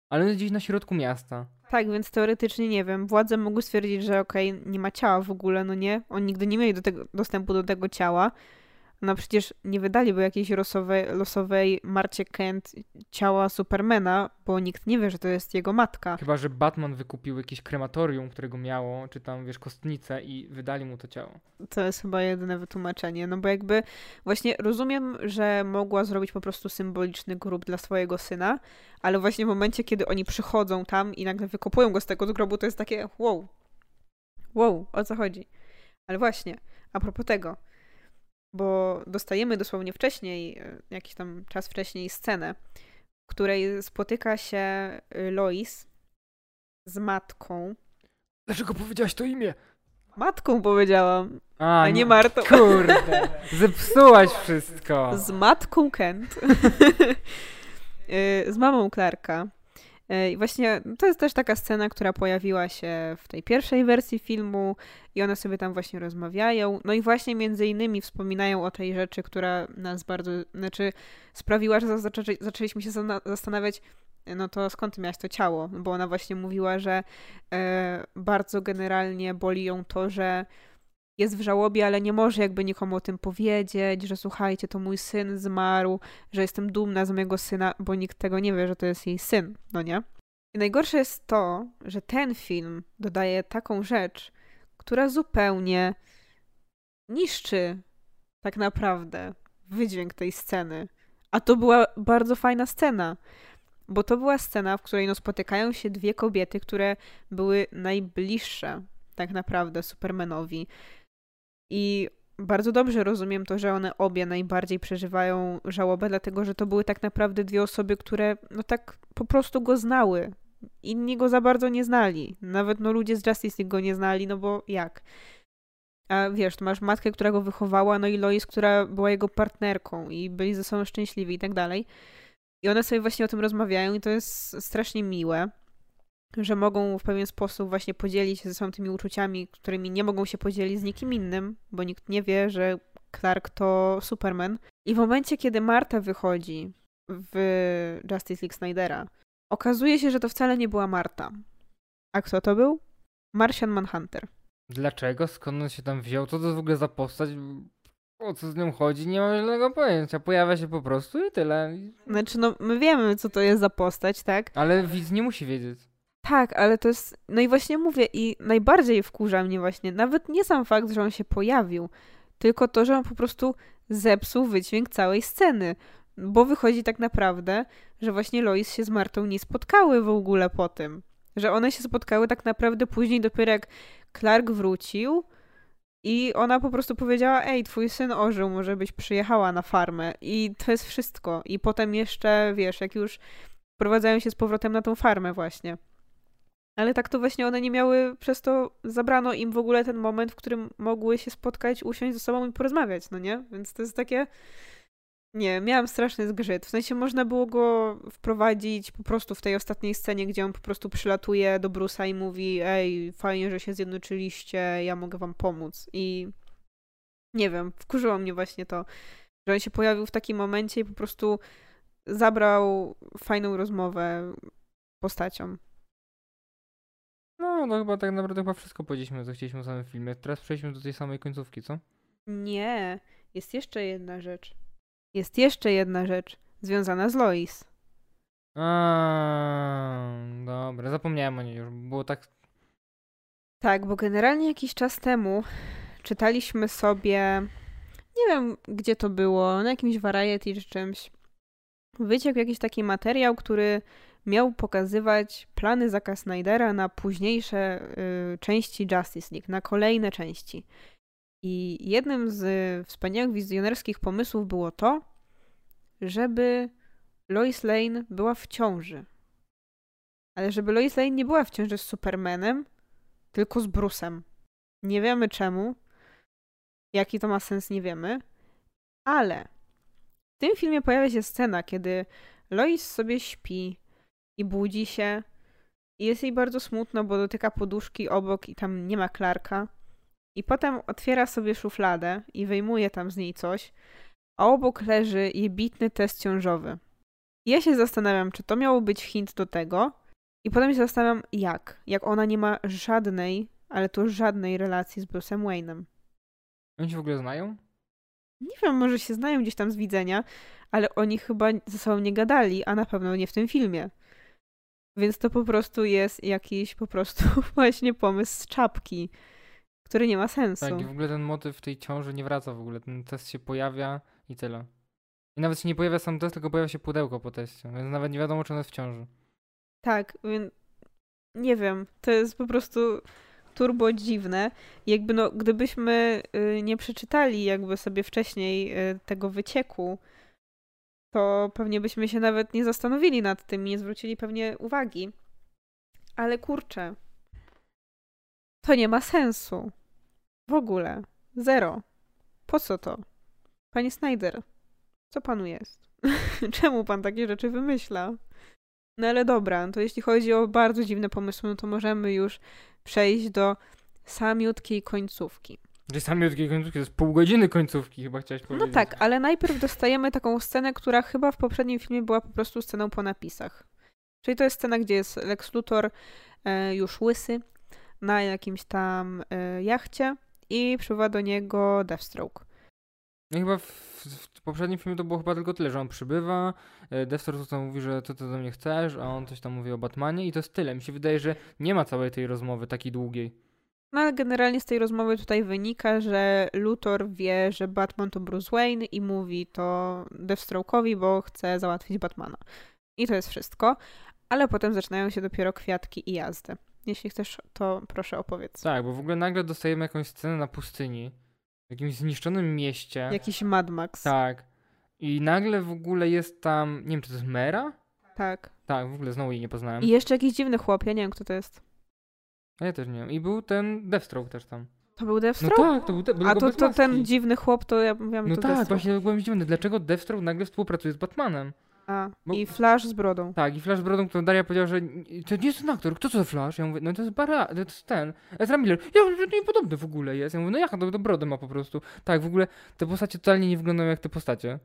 ale on jest gdzieś na środku miasta. Tak, więc teoretycznie nie wiem. Władze mogły stwierdzić, że okej, okay, nie ma ciała w ogóle, no nie. Oni nigdy nie mieli do tego, dostępu do tego ciała no przecież nie wydaliby jakiejś losowej, losowej Marcie Kent ciała Supermana, bo nikt nie wie, że to jest jego matka. Chyba, że Batman wykupił jakieś krematorium, którego miało, czy tam, wiesz, kostnicę i wydali mu to ciało. To jest chyba jedyne wytłumaczenie, no bo jakby właśnie rozumiem, że mogła zrobić po prostu symboliczny grób dla swojego syna, ale właśnie w momencie, kiedy oni przychodzą tam i nagle wykopują go z tego grobu, to jest takie wow, wow, o co chodzi? Ale właśnie, a propos tego, bo dostajemy dosłownie wcześniej, e, jakiś tam czas wcześniej, scenę, w której spotyka się y, Lois z matką. Dlaczego powiedziałaś to imię? Matką powiedziałam, a, a nie Martą. Kurde, [LAUGHS] zepsułaś wszystko. Z matką Kent. Y, [LAUGHS] z mamą Clarka. E, I właśnie to jest też taka scena, która pojawiła się w tej pierwszej wersji filmu i one sobie tam właśnie rozmawiają. No i właśnie między innymi wspominają o tej rzeczy, która nas bardzo, znaczy sprawiła, że zaczę, zaczęliśmy się zastanawiać, no to skąd miałaś to ciało? Bo ona właśnie mówiła, że e, bardzo generalnie boli ją to, że jest w żałobie, ale nie może jakby nikomu o tym powiedzieć, że słuchajcie, to mój syn zmarł, że jestem dumna z mojego syna, bo nikt tego nie wie, że to jest jej syn, no nie? I najgorsze jest to, że ten film dodaje taką rzecz, która zupełnie niszczy tak naprawdę wydźwięk tej sceny. A to była bardzo fajna scena, bo to była scena, w której no spotykają się dwie kobiety, które były najbliższe tak naprawdę Supermanowi. I bardzo dobrze rozumiem to, że one obie najbardziej przeżywają żałobę, dlatego że to były tak naprawdę dwie osoby, które no tak po prostu go znały. Inni go za bardzo nie znali. Nawet no ludzie z Justice League go nie znali, no bo jak? A wiesz, to masz matkę, która go wychowała, no i Lois, która była jego partnerką i byli ze sobą szczęśliwi i tak dalej. I one sobie właśnie o tym rozmawiają i to jest strasznie miłe że mogą w pewien sposób właśnie podzielić się ze sobą tymi uczuciami, którymi nie mogą się podzielić z nikim innym, bo nikt nie wie, że Clark to Superman. I w momencie, kiedy Marta wychodzi w Justice League Snydera, okazuje się, że to wcale nie była Marta. A kto to był? Martian Manhunter. Dlaczego? Skąd on się tam wziął? Co to w ogóle za postać? O co z nią chodzi? Nie mam żadnego pojęcia. Pojawia się po prostu i tyle. Znaczy, no, my wiemy, co to jest za postać, tak? Ale widz nie musi wiedzieć. Tak, ale to jest. No i właśnie mówię, i najbardziej wkurza mnie właśnie nawet nie sam fakt, że on się pojawił, tylko to, że on po prostu zepsuł wydźwięk całej sceny. Bo wychodzi tak naprawdę, że właśnie Lois się z Martą nie spotkały w ogóle po tym. Że one się spotkały tak naprawdę później, dopiero jak Clark wrócił i ona po prostu powiedziała: Ej, twój syn ożył, może byś przyjechała na farmę. I to jest wszystko. I potem jeszcze, wiesz, jak już wprowadzają się z powrotem na tą farmę, właśnie. Ale tak to właśnie one nie miały, przez to zabrano im w ogóle ten moment, w którym mogły się spotkać, usiąść ze sobą i porozmawiać, no nie? Więc to jest takie. Nie, miałam straszny zgrzyt. W sensie można było go wprowadzić po prostu w tej ostatniej scenie, gdzie on po prostu przylatuje do Brusa i mówi: Ej, fajnie, że się zjednoczyliście, ja mogę wam pomóc. I nie wiem, wkurzyło mnie właśnie to. Że on się pojawił w takim momencie i po prostu zabrał fajną rozmowę postaciom. No, no chyba tak naprawdę chyba wszystko powiedzieliśmy, co chcieliśmy o samym filmie. Teraz przejdźmy do tej samej końcówki, co? Nie, jest jeszcze jedna rzecz. Jest jeszcze jedna rzecz związana z Lois. A, dobra, zapomniałem o niej już. Było tak. Tak, bo generalnie jakiś czas temu czytaliśmy sobie, nie wiem gdzie to było, na jakimś variety czy czymś. Wyciekł jakiś taki materiał, który miał pokazywać plany Zaka Snydera na późniejsze y, części Justice League, na kolejne części. I jednym z wspaniałych wizjonerskich pomysłów było to, żeby Lois Lane była w ciąży. Ale żeby Lois Lane nie była w ciąży z Supermanem, tylko z Bruce'em. Nie wiemy czemu. Jaki to ma sens, nie wiemy. Ale w tym filmie pojawia się scena, kiedy Lois sobie śpi i budzi się i jest jej bardzo smutno, bo dotyka poduszki obok i tam nie ma Clarka. I potem otwiera sobie szufladę i wyjmuje tam z niej coś, a obok leży jebitny test ciążowy. I ja się zastanawiam, czy to miało być hint do tego, i potem się zastanawiam, jak. Jak ona nie ma żadnej, ale to żadnej relacji z Bruce'em Wayne'em. Oni się w ogóle znają? Nie wiem, może się znają gdzieś tam z widzenia, ale oni chyba ze sobą nie gadali, a na pewno nie w tym filmie. Więc to po prostu jest jakiś po prostu [LAUGHS] właśnie pomysł z czapki, który nie ma sensu. Tak, i w ogóle ten motyw tej ciąży nie wraca w ogóle. Ten test się pojawia i tyle. I nawet się nie pojawia sam test, tylko pojawia się pudełko po teście, więc nawet nie wiadomo, czy ona jest w ciąży. Tak, więc nie wiem, to jest po prostu turbo dziwne. Jakby no, gdybyśmy y, nie przeczytali jakby sobie wcześniej y, tego wycieku, to pewnie byśmy się nawet nie zastanowili nad tym, nie zwrócili pewnie uwagi. Ale kurczę, to nie ma sensu. W ogóle. Zero. Po co to? Panie Snyder, co panu jest? [LAUGHS] Czemu pan takie rzeczy wymyśla? No ale dobra, to jeśli chodzi o bardzo dziwne pomysły, no to możemy już przejść do samiutkiej końcówki. Gdzie samiutkiej końcówki, to jest pół godziny końcówki chyba chciałeś powiedzieć. No tak, ale najpierw dostajemy taką scenę, która chyba w poprzednim filmie była po prostu sceną po napisach. Czyli to jest scena, gdzie jest Lex Luthor e, już łysy na jakimś tam e, jachcie i przybywa do niego Deathstroke. No chyba w, w, poprzednim filmie to było chyba tylko tyle, że on przybywa, e, Deathstroke tam mówi, że co ty do mnie chcesz, a on coś tam mówi o Batmanie i to jest tyle. Mi się wydaje, że nie ma całej tej rozmowy takiej długiej. No ale generalnie z tej rozmowy tutaj wynika, że Luthor wie, że Batman to Bruce Wayne i mówi to Deathstroke'owi, bo chce załatwić Batmana. I to jest wszystko. Ale potem zaczynają się dopiero kwiatki i jazdy. Jeśli chcesz, to proszę opowiedz. Tak, bo w ogóle nagle dostajemy jakąś scenę na pustyni, w jakimś zniszczonym mieście. Jakiś Mad Max. Tak. I nagle w ogóle jest tam, nie wiem, czy to jest Mera? Tak. Tak, w ogóle znowu jej nie poznałem. I jeszcze jakiś dziwny chłop, ja nie wiem, kto to jest. A ja też nie wiem. I był ten Deathstroke też tam. To był No Deathstroke? tak, to był, de- był A to, to ten dziwny chłop, to ja mówiłam, No to tak, Deathstroke. właśnie byłem zdziwiony. Dlaczego Deathstroke nagle współpracuje z Batmanem? A, Bo- i Flash z brodą. Tak, i Flash Brodą, którą Daria powiedziała, że to nie jest ten aktor, kto to za Flash? Ja mówię, no to jest Bara, to jest ten, Ezra Miller. Ja mówię, że niepodobny w ogóle jest. Ja mówię, no jak, to, to brodę ma po prostu. Tak, w ogóle te postacie totalnie nie wyglądają jak te postacie.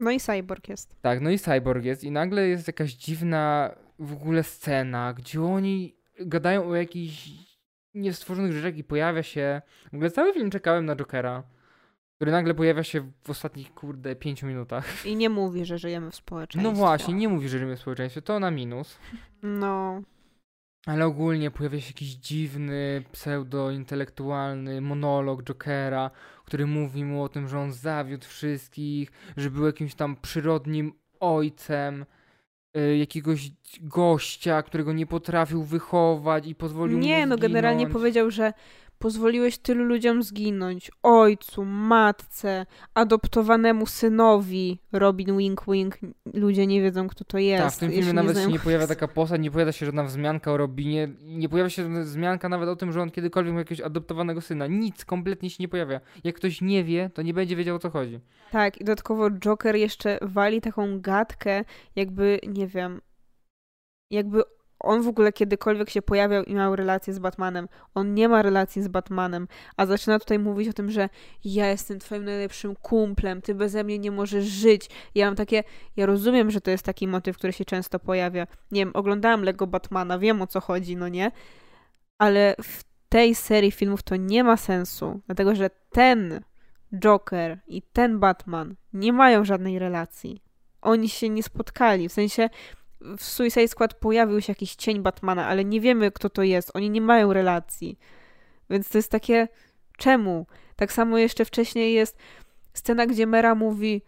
No i Cyborg jest. Tak, no i Cyborg jest i nagle jest jakaś dziwna w ogóle scena, gdzie oni gadają o jakichś niestworzonych rzeczach i pojawia się... W ogóle cały film czekałem na Jokera, który nagle pojawia się w ostatnich, kurde, pięciu minutach. I nie mówi, że żyjemy w społeczeństwie. No właśnie, nie mówi, że żyjemy w społeczeństwie, to na minus. No, Ale ogólnie pojawia się jakiś dziwny, pseudo-intelektualny monolog Jokera, który mówi mu o tym, że on zawiódł wszystkich, że był jakimś tam przyrodnim ojcem jakiegoś gościa, którego nie potrafił wychować i pozwolił mu nie, no generalnie powiedział, że pozwoliłeś tylu ludziom zginąć. Ojcu, matce, adoptowanemu synowi. Robin wink wink. Ludzie nie wiedzą, kto to jest. Tak, w tym filmie nawet się znają nie pojawia taka postać, nie pojawia się żadna wzmianka o Robinie, nie pojawia się wzmianka nawet o tym, że on kiedykolwiek miał jakiegoś adoptowanego syna. Nic kompletnie się nie pojawia. Jak ktoś nie wie, to nie będzie wiedział o co chodzi. Tak, i dodatkowo Joker jeszcze wali taką gadkę, jakby, nie wiem, jakby on w ogóle kiedykolwiek się pojawiał i miał relację z Batmanem. On nie ma relacji z Batmanem, a zaczyna tutaj mówić o tym, że ja jestem twoim najlepszym kumplem, ty beze mnie nie możesz żyć. Ja mam takie, ja rozumiem, że to jest taki motyw, który się często pojawia. Nie wiem, oglądałam Lego Batmana, wiem o co chodzi, no nie? Ale w tej serii filmów to nie ma sensu, dlatego że ten Joker i ten Batman nie mają żadnej relacji. Oni się nie spotkali, w sensie w Suicide Squad pojawił się jakiś cień Batmana, ale nie wiemy, kto to jest. Oni nie mają relacji. Więc to jest takie, czemu? Tak samo jeszcze wcześniej jest scena, gdzie Mera mówi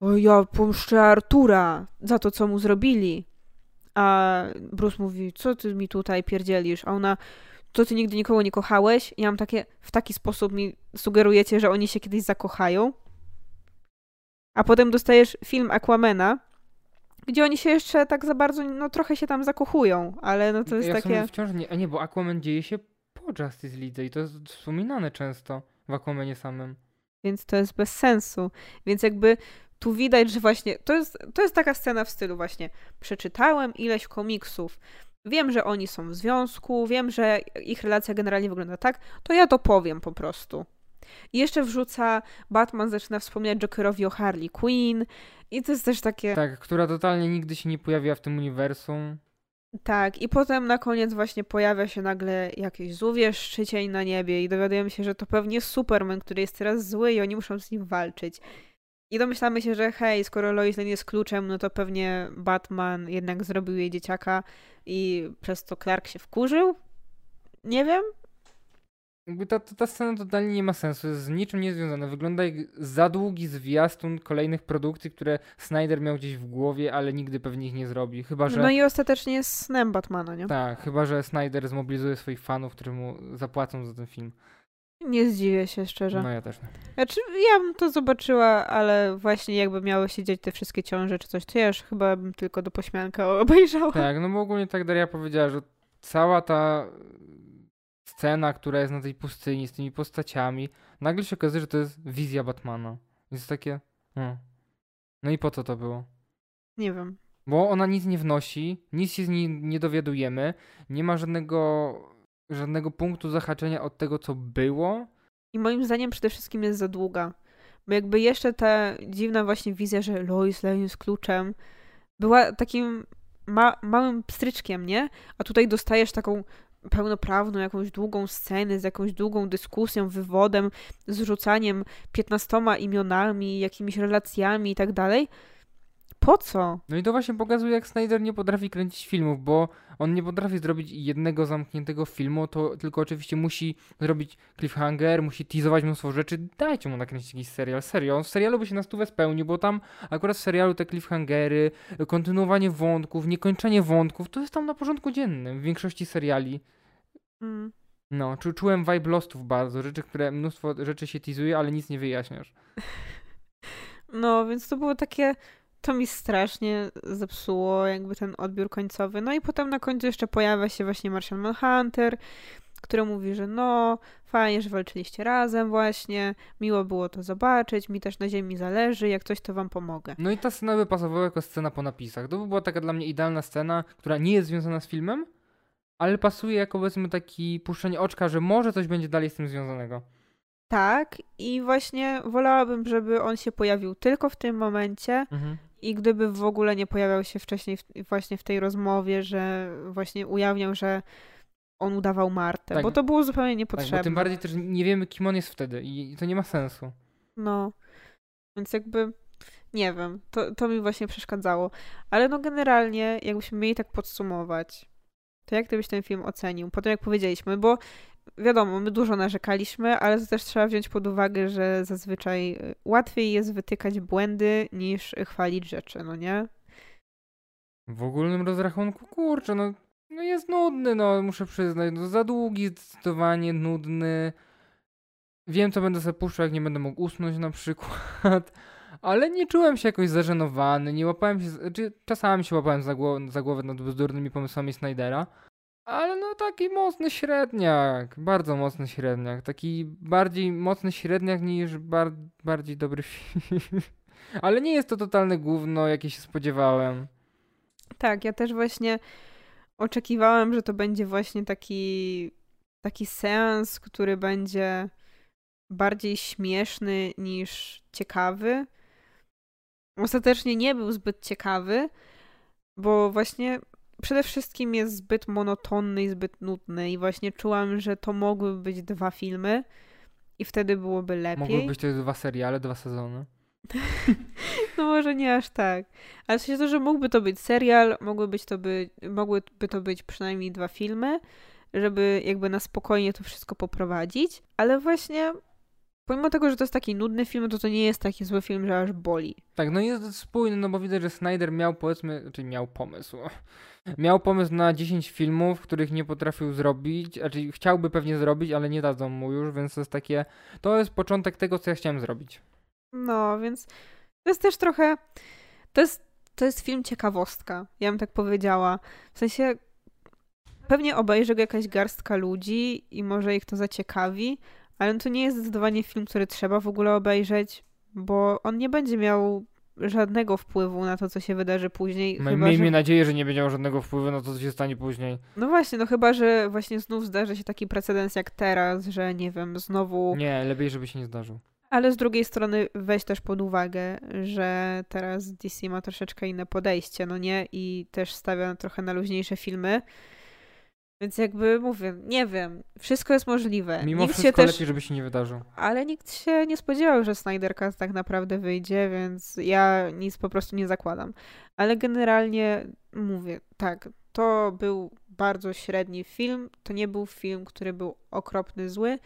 o, ja pomszczę Artura za to, co mu zrobili. A Bruce mówi, co ty mi tutaj pierdzielisz? A ona, to ty nigdy nikogo nie kochałeś? I ja mam takie, w taki sposób mi sugerujecie, że oni się kiedyś zakochają. A potem dostajesz film Aquamena, gdzie oni się jeszcze tak za bardzo, no trochę się tam zakochują, ale no to jest ja takie... wciąż nie, a nie, bo Aquaman dzieje się po Justice League i to jest wspominane często w Aquamanie samym. Więc to jest bez sensu. Więc jakby tu widać, że właśnie to jest, to jest taka scena w stylu właśnie przeczytałem ileś komiksów, wiem, że oni są w związku, wiem, że ich relacja generalnie wygląda tak, to ja to powiem po prostu. I jeszcze wrzuca, Batman zaczyna wspominać Jokerowi o Harley Quinn i to jest też takie... Tak, która totalnie nigdy się nie pojawiła w tym uniwersum. Tak, i potem na koniec właśnie pojawia się nagle jakiś złowiesz szczycień na niebie i dowiadujemy się, że to pewnie Superman, który jest teraz zły i oni muszą z nim walczyć. I domyślamy się, że hej, skoro Lois Lane jest kluczem, no to pewnie Batman jednak zrobił jej dzieciaka i przez to Clark się wkurzył? Nie wiem, jakby ta, ta, scena totalnie nie ma sensu, jest z niczym niezwiązana. Wygląda jak za długi zwiastun kolejnych produkcji, które Snyder miał gdzieś w głowie, ale nigdy pewnie ich nie zrobi. Chyba, że... No i ostatecznie jest snem Batmana, nie? Tak, chyba, że Snyder zmobilizuje swoich fanów, którzy mu zapłacą za ten film. Nie zdziwię się szczerze. No ja też nie. Znaczy, ja bym to zobaczyła, ale właśnie jakby miały się dziać te wszystkie ciąże czy coś, to ja już chyba bym tylko do pośmianka [LAUGHS] obejrzała. Tak, no bo ogólnie tak Daria powiedziała, że cała ta scena, która jest na tej pustyni z tymi postaciami, nagle się okazuje, że to jest wizja Batmana. Jest takie. Hmm. No i po co to było? Nie wiem. Bo ona nic nie wnosi, nic się z niej nie dowiadujemy, nie ma żadnego, żadnego punktu zahaczenia od tego, co było. I moim zdaniem przede wszystkim jest za długa. Bo jakby jeszcze ta dziwna właśnie wizja, że Lois Lane jest kluczem, była takim ma małym pstryczkiem, nie? A tutaj dostajesz taką pełnoprawną jakąś długą scenę z jakąś długą dyskusją, wywodem, zrzucaniem piętnastoma imionami, jakimiś relacjami i tak dalej. Po co? No i to właśnie pokazuje, jak Snyder nie potrafi kręcić filmów, bo on nie potrafi zrobić jednego zamkniętego filmu, to tylko oczywiście musi zrobić cliffhanger, musi teasować mnóstwo rzeczy. Dajcie mu nakręcić jakiś serial. Serio, on w serialu by się na stówę spełnił, bo tam akurat w serialu te cliffhangery, kontynuowanie wątków, niekończenie wątków, to jest tam na porządku dziennym w większości seriali. Mm. No, czu, czułem vibe Lostów bardzo, rzeczy, które mnóstwo rzeczy się teasuje, ale nic nie wyjaśniasz. [LAUGHS] No, więc to było takie to mi strasznie zepsuło jakby ten odbiór końcowy. No i potem na końcu jeszcze pojawia się właśnie Martian Manhunter, który mówi, że no, fajnie, że walczyliście razem właśnie, miło było to zobaczyć, mi też na ziemi zależy, jak coś to wam pomogę. No i ta scena by pasowała jako scena po napisach. To by była taka dla mnie idealna scena, która nie jest związana z filmem, ale pasuje jako powiedzmy taki puszczenie oczka, że może coś będzie dalej z tym związanego. Tak, i właśnie wolałabym, żeby on się pojawił tylko w tym momencie mhm. I gdyby w ogóle nie pojawiał się wcześniej w, właśnie w tej rozmowie, że właśnie ujawniał, że on udawał Martę, tak. bo to było zupełnie niepotrzebne. Tak, tym bardziej też nie wiemy, kim on jest wtedy i to nie ma sensu. No, więc jakby nie wiem, to, to mi właśnie przeszkadzało. Ale no generalnie, jakbyśmy mieli tak podsumować, to jak ty byś ten film ocenił? Po tym jak powiedzieliśmy, bo wiadomo, my dużo narzekaliśmy, ale to też trzeba wziąć pod uwagę, że zazwyczaj y, łatwiej jest wytykać błędy niż chwalić rzeczy, no nie? W ogólnym rozrachunku, kurczę, no, no jest nudny, no muszę przyznać, no za długi zdecydowanie, nudny. Wiem, co będę sobie puszczał, jak nie będę mógł usnąć na przykład, [LAUGHS] ale nie czułem się jakoś zażenowany, nie łapałem się, znaczy czasami się łapałem za, głow za głowę nad bzdurnymi pomysłami Snydera, ale no taki mocny średniak, bardzo mocny średniak, taki bardziej mocny średniak niż bar bardziej dobry film. [LAUGHS] ale nie jest to totalne gówno, jakie się spodziewałem. Tak, ja też właśnie oczekiwałam, że to będzie właśnie taki, taki seans, który będzie bardziej śmieszny niż ciekawy. Ostatecznie nie był zbyt ciekawy, bo właśnie przede wszystkim jest zbyt monotonny i zbyt nudny i właśnie czułam, że to mogłyby być dwa filmy i wtedy byłoby lepiej. Mogły być to dwa seriale, dwa sezony. [LAUGHS] no może nie aż tak. Ale w sensie to, że mógłby to być serial, mogły być to być, mogłyby to być przynajmniej dwa filmy, żeby jakby na spokojnie to wszystko poprowadzić. Ale właśnie pomimo tego, że to jest taki nudny film, to to nie jest taki zły film, że aż boli. Tak, no jest spójny, no bo widać, że Snyder miał powiedzmy, czyli miał pomysł. [LAUGHS] Miał pomysł na 10 filmów, których nie potrafił zrobić, znaczy chciałby pewnie zrobić, ale nie dadzą mu już, więc to jest takie, to jest początek tego, co ja chciałem zrobić. No, więc to jest też trochę, to jest, to jest film ciekawostka, ja bym tak powiedziała. W sensie pewnie obejrzy go jakaś garstka ludzi i może ich to zaciekawi, ale to nie jest zdecydowanie film, który trzeba w ogóle obejrzeć, bo on nie będzie miał żadnego wpływu na to, co się wydarzy później. My, chyba, miejmy że... nadzieję, że nie będzie miał żadnego wpływu na to, co się stanie później. No właśnie, no chyba, że właśnie znów zdarzy się taki precedens jak teraz, że nie wiem, znowu... Nie, lepiej, żeby się nie zdarzył. Ale z drugiej strony weź też pod uwagę, że teraz DC ma troszeczkę inne podejście, no nie? I też stawia trochę na luźniejsze filmy. Więc jakby mówię, nie wiem, wszystko jest możliwe. Mimo nikt wszystko się też... lepiej, żeby się nie wydarzył. Ale nikt się nie spodziewał, że Snyder Cut tak naprawdę wyjdzie, więc ja nic po prostu nie zakładam. Ale generalnie mówię, tak, to był bardzo średni film. To nie był film, który był okropny, zły.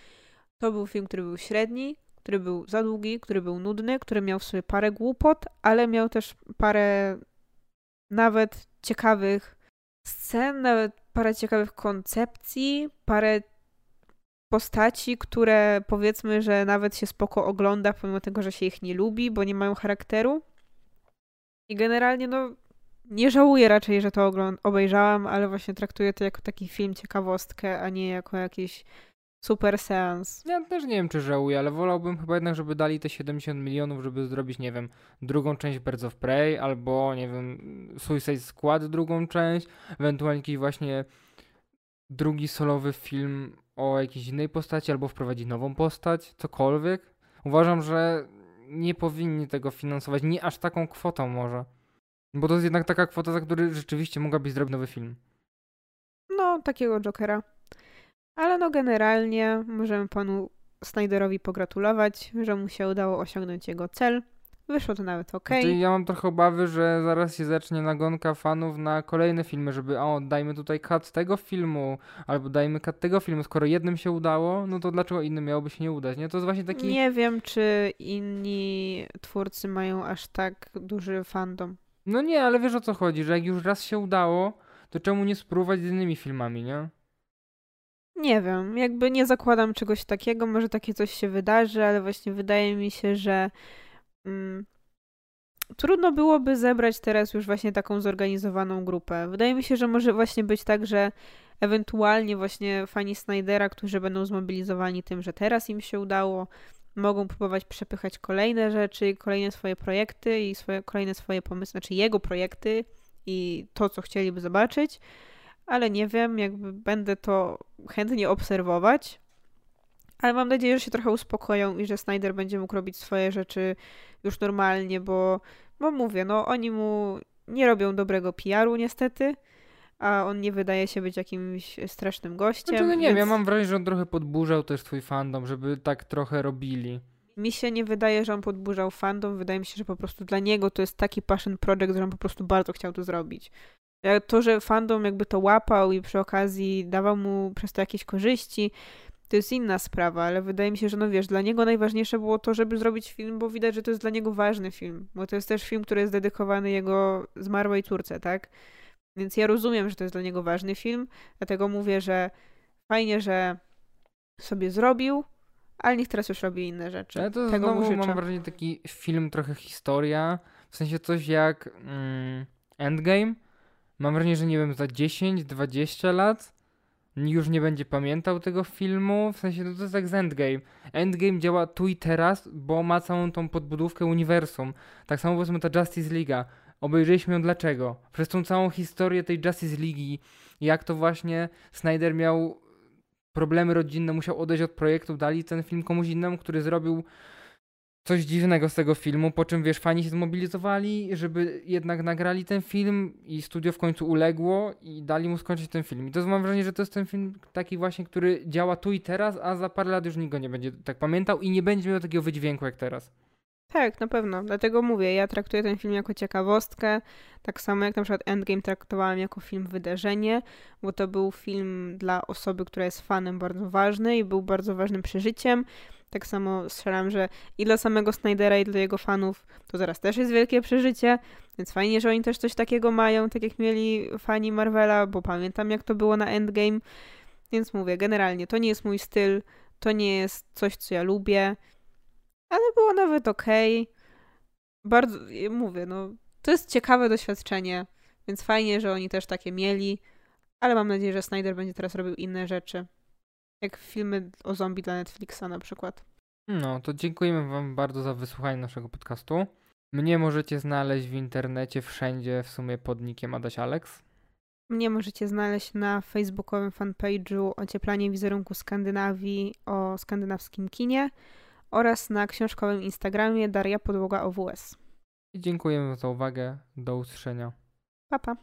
To był film, który był średni, który był za długi, który był nudny, który miał w sobie parę głupot, ale miał też parę nawet ciekawych scen, nawet parę ciekawych koncepcji, parę postaci, które powiedzmy, że nawet się spoko ogląda, pomimo tego, że się ich nie lubi, bo nie mają charakteru. I generalnie, no, nie żałuję raczej, że to obejrzałam, ale właśnie traktuję to jako taki film ciekawostkę, a nie jako jakiś super seans. Ja też nie wiem, czy żałuję, ale wolałbym chyba jednak, żeby dali te 70 milionów, żeby zrobić, nie wiem, drugą część Birds of Prey, albo, nie wiem, Suicide Squad drugą część, ewentualnie jakiś właśnie drugi solowy film o jakiejś innej postaci, albo wprowadzić nową postać, cokolwiek. Uważam, że nie powinni tego finansować, nie aż taką kwotą może. Bo to jest jednak taka kwota, za którą rzeczywiście mogłabyś zrobić nowy film. No, takiego Jokera. Ale no generalnie możemy panu Snyderowi pogratulować, że mu się udało osiągnąć jego cel. Wyszło to nawet ok. Znaczy, ja mam trochę obawy, że zaraz się zacznie nagonka fanów na kolejne filmy, żeby o, dajmy tutaj cut tego filmu, albo dajmy cut tego filmu. Skoro jednym się udało, no to dlaczego innym miałoby się nie udać, nie? To jest właśnie taki... Nie wiem, czy inni twórcy mają aż tak duży fandom. No nie, ale wiesz o co chodzi, że jak już raz się udało, to czemu nie spróbować z innymi filmami, nie? Nie wiem, jakby nie zakładam czegoś takiego, może takie coś się wydarzy, ale właśnie wydaje mi się, że mm, trudno byłoby zebrać teraz już właśnie taką zorganizowaną grupę. Wydaje mi się, że może właśnie być tak, że ewentualnie właśnie fani Snydera, którzy będą zmobilizowani tym, że teraz im się udało, mogą próbować przepychać kolejne rzeczy, kolejne swoje projekty i swoje, kolejne swoje pomysły, znaczy jego projekty i to, co chcieliby zobaczyć ale nie wiem, jakby będę to chętnie obserwować. Ale mam nadzieję, że się trochę uspokoją i że Snyder będzie mógł robić swoje rzeczy już normalnie, bo, bo mówię, no oni mu nie robią dobrego PR-u niestety, a on nie wydaje się być jakimś strasznym gościem. Znaczy, no nie więc... wiem, ja mam wrażenie, że on trochę podburzał też twój fandom, żeby tak trochę robili. Mi się nie wydaje, że on podburzał fandom, wydaje mi się, że po prostu dla niego to jest taki passion project, że on po prostu bardzo chciał to zrobić. To, że fandom jakby to łapał i przy okazji dawał mu przez to jakieś korzyści, to jest inna sprawa, ale wydaje mi się, że no wiesz, dla niego najważniejsze było to, żeby zrobić film, bo widać, że to jest dla niego ważny film, bo to jest też film, który jest dedykowany jego zmarłej córce, tak? Więc ja rozumiem, że to jest dla niego ważny film, dlatego mówię, że fajnie, że sobie zrobił, ale niech teraz już robi inne rzeczy. Ale to Tego znowu mam wrażenie taki film trochę historia, w sensie coś jak mm, Endgame, Mam wrażenie, że nie wiem, za 10-20 lat już nie będzie pamiętał tego filmu. W sensie, no to jest jak z Endgame. Endgame działa tu i teraz, bo ma całą tą podbudówkę uniwersum. Tak samo powiedzmy ta Justice League. obejrzeliśmy ją dlaczego? Przez tą całą historię tej Justice League, jak to właśnie Snyder miał problemy rodzinne, musiał odejść od projektu, dali ten film komuś innemu, który zrobił coś dziwnego z tego filmu, po czym wiesz, fani się zmobilizowali, żeby jednak nagrali ten film i studio w końcu uległo i dali mu skończyć ten film. I to mam wrażenie, że to jest ten film taki właśnie, który działa tu i teraz, a za parę lat już nikt go nie będzie tak pamiętał i nie będzie miał takiego wydźwięku jak teraz. Tak, na pewno. Dlatego mówię, ja traktuję ten film jako ciekawostkę, tak samo jak na przykład Endgame traktowałam jako film wydarzenie, bo to był film dla osoby, która jest fanem bardzo ważny i był bardzo ważnym przeżyciem. Tak samo strzelam, że i dla samego Snydera, i dla jego fanów to zaraz też jest wielkie przeżycie, więc fajnie, że oni też coś takiego mają, tak jak mieli fani Marvela, bo pamiętam jak to było na Endgame. Więc mówię, generalnie to nie jest mój styl, to nie jest coś, co ja lubię ale było nawet okej. Okay. Bardzo, mówię, no, to jest ciekawe doświadczenie, więc fajnie, że oni też takie mieli, ale mam nadzieję, że Snyder będzie teraz robił inne rzeczy. Jak filmy o zombie dla Netflixa na przykład. No, to dziękujemy Wam bardzo za wysłuchanie naszego podcastu. Mnie możecie znaleźć w internecie wszędzie, w sumie pod nickiem Adaś Alex. Mnie możecie znaleźć na facebookowym fanpage'u Ocieplanie wizerunku Skandynawii o skandynawskim kinie oraz na książkowym Instagramie Daria Podłoga OWS. I dziękujemy za uwagę. Do usłyszenia. Pa, pa.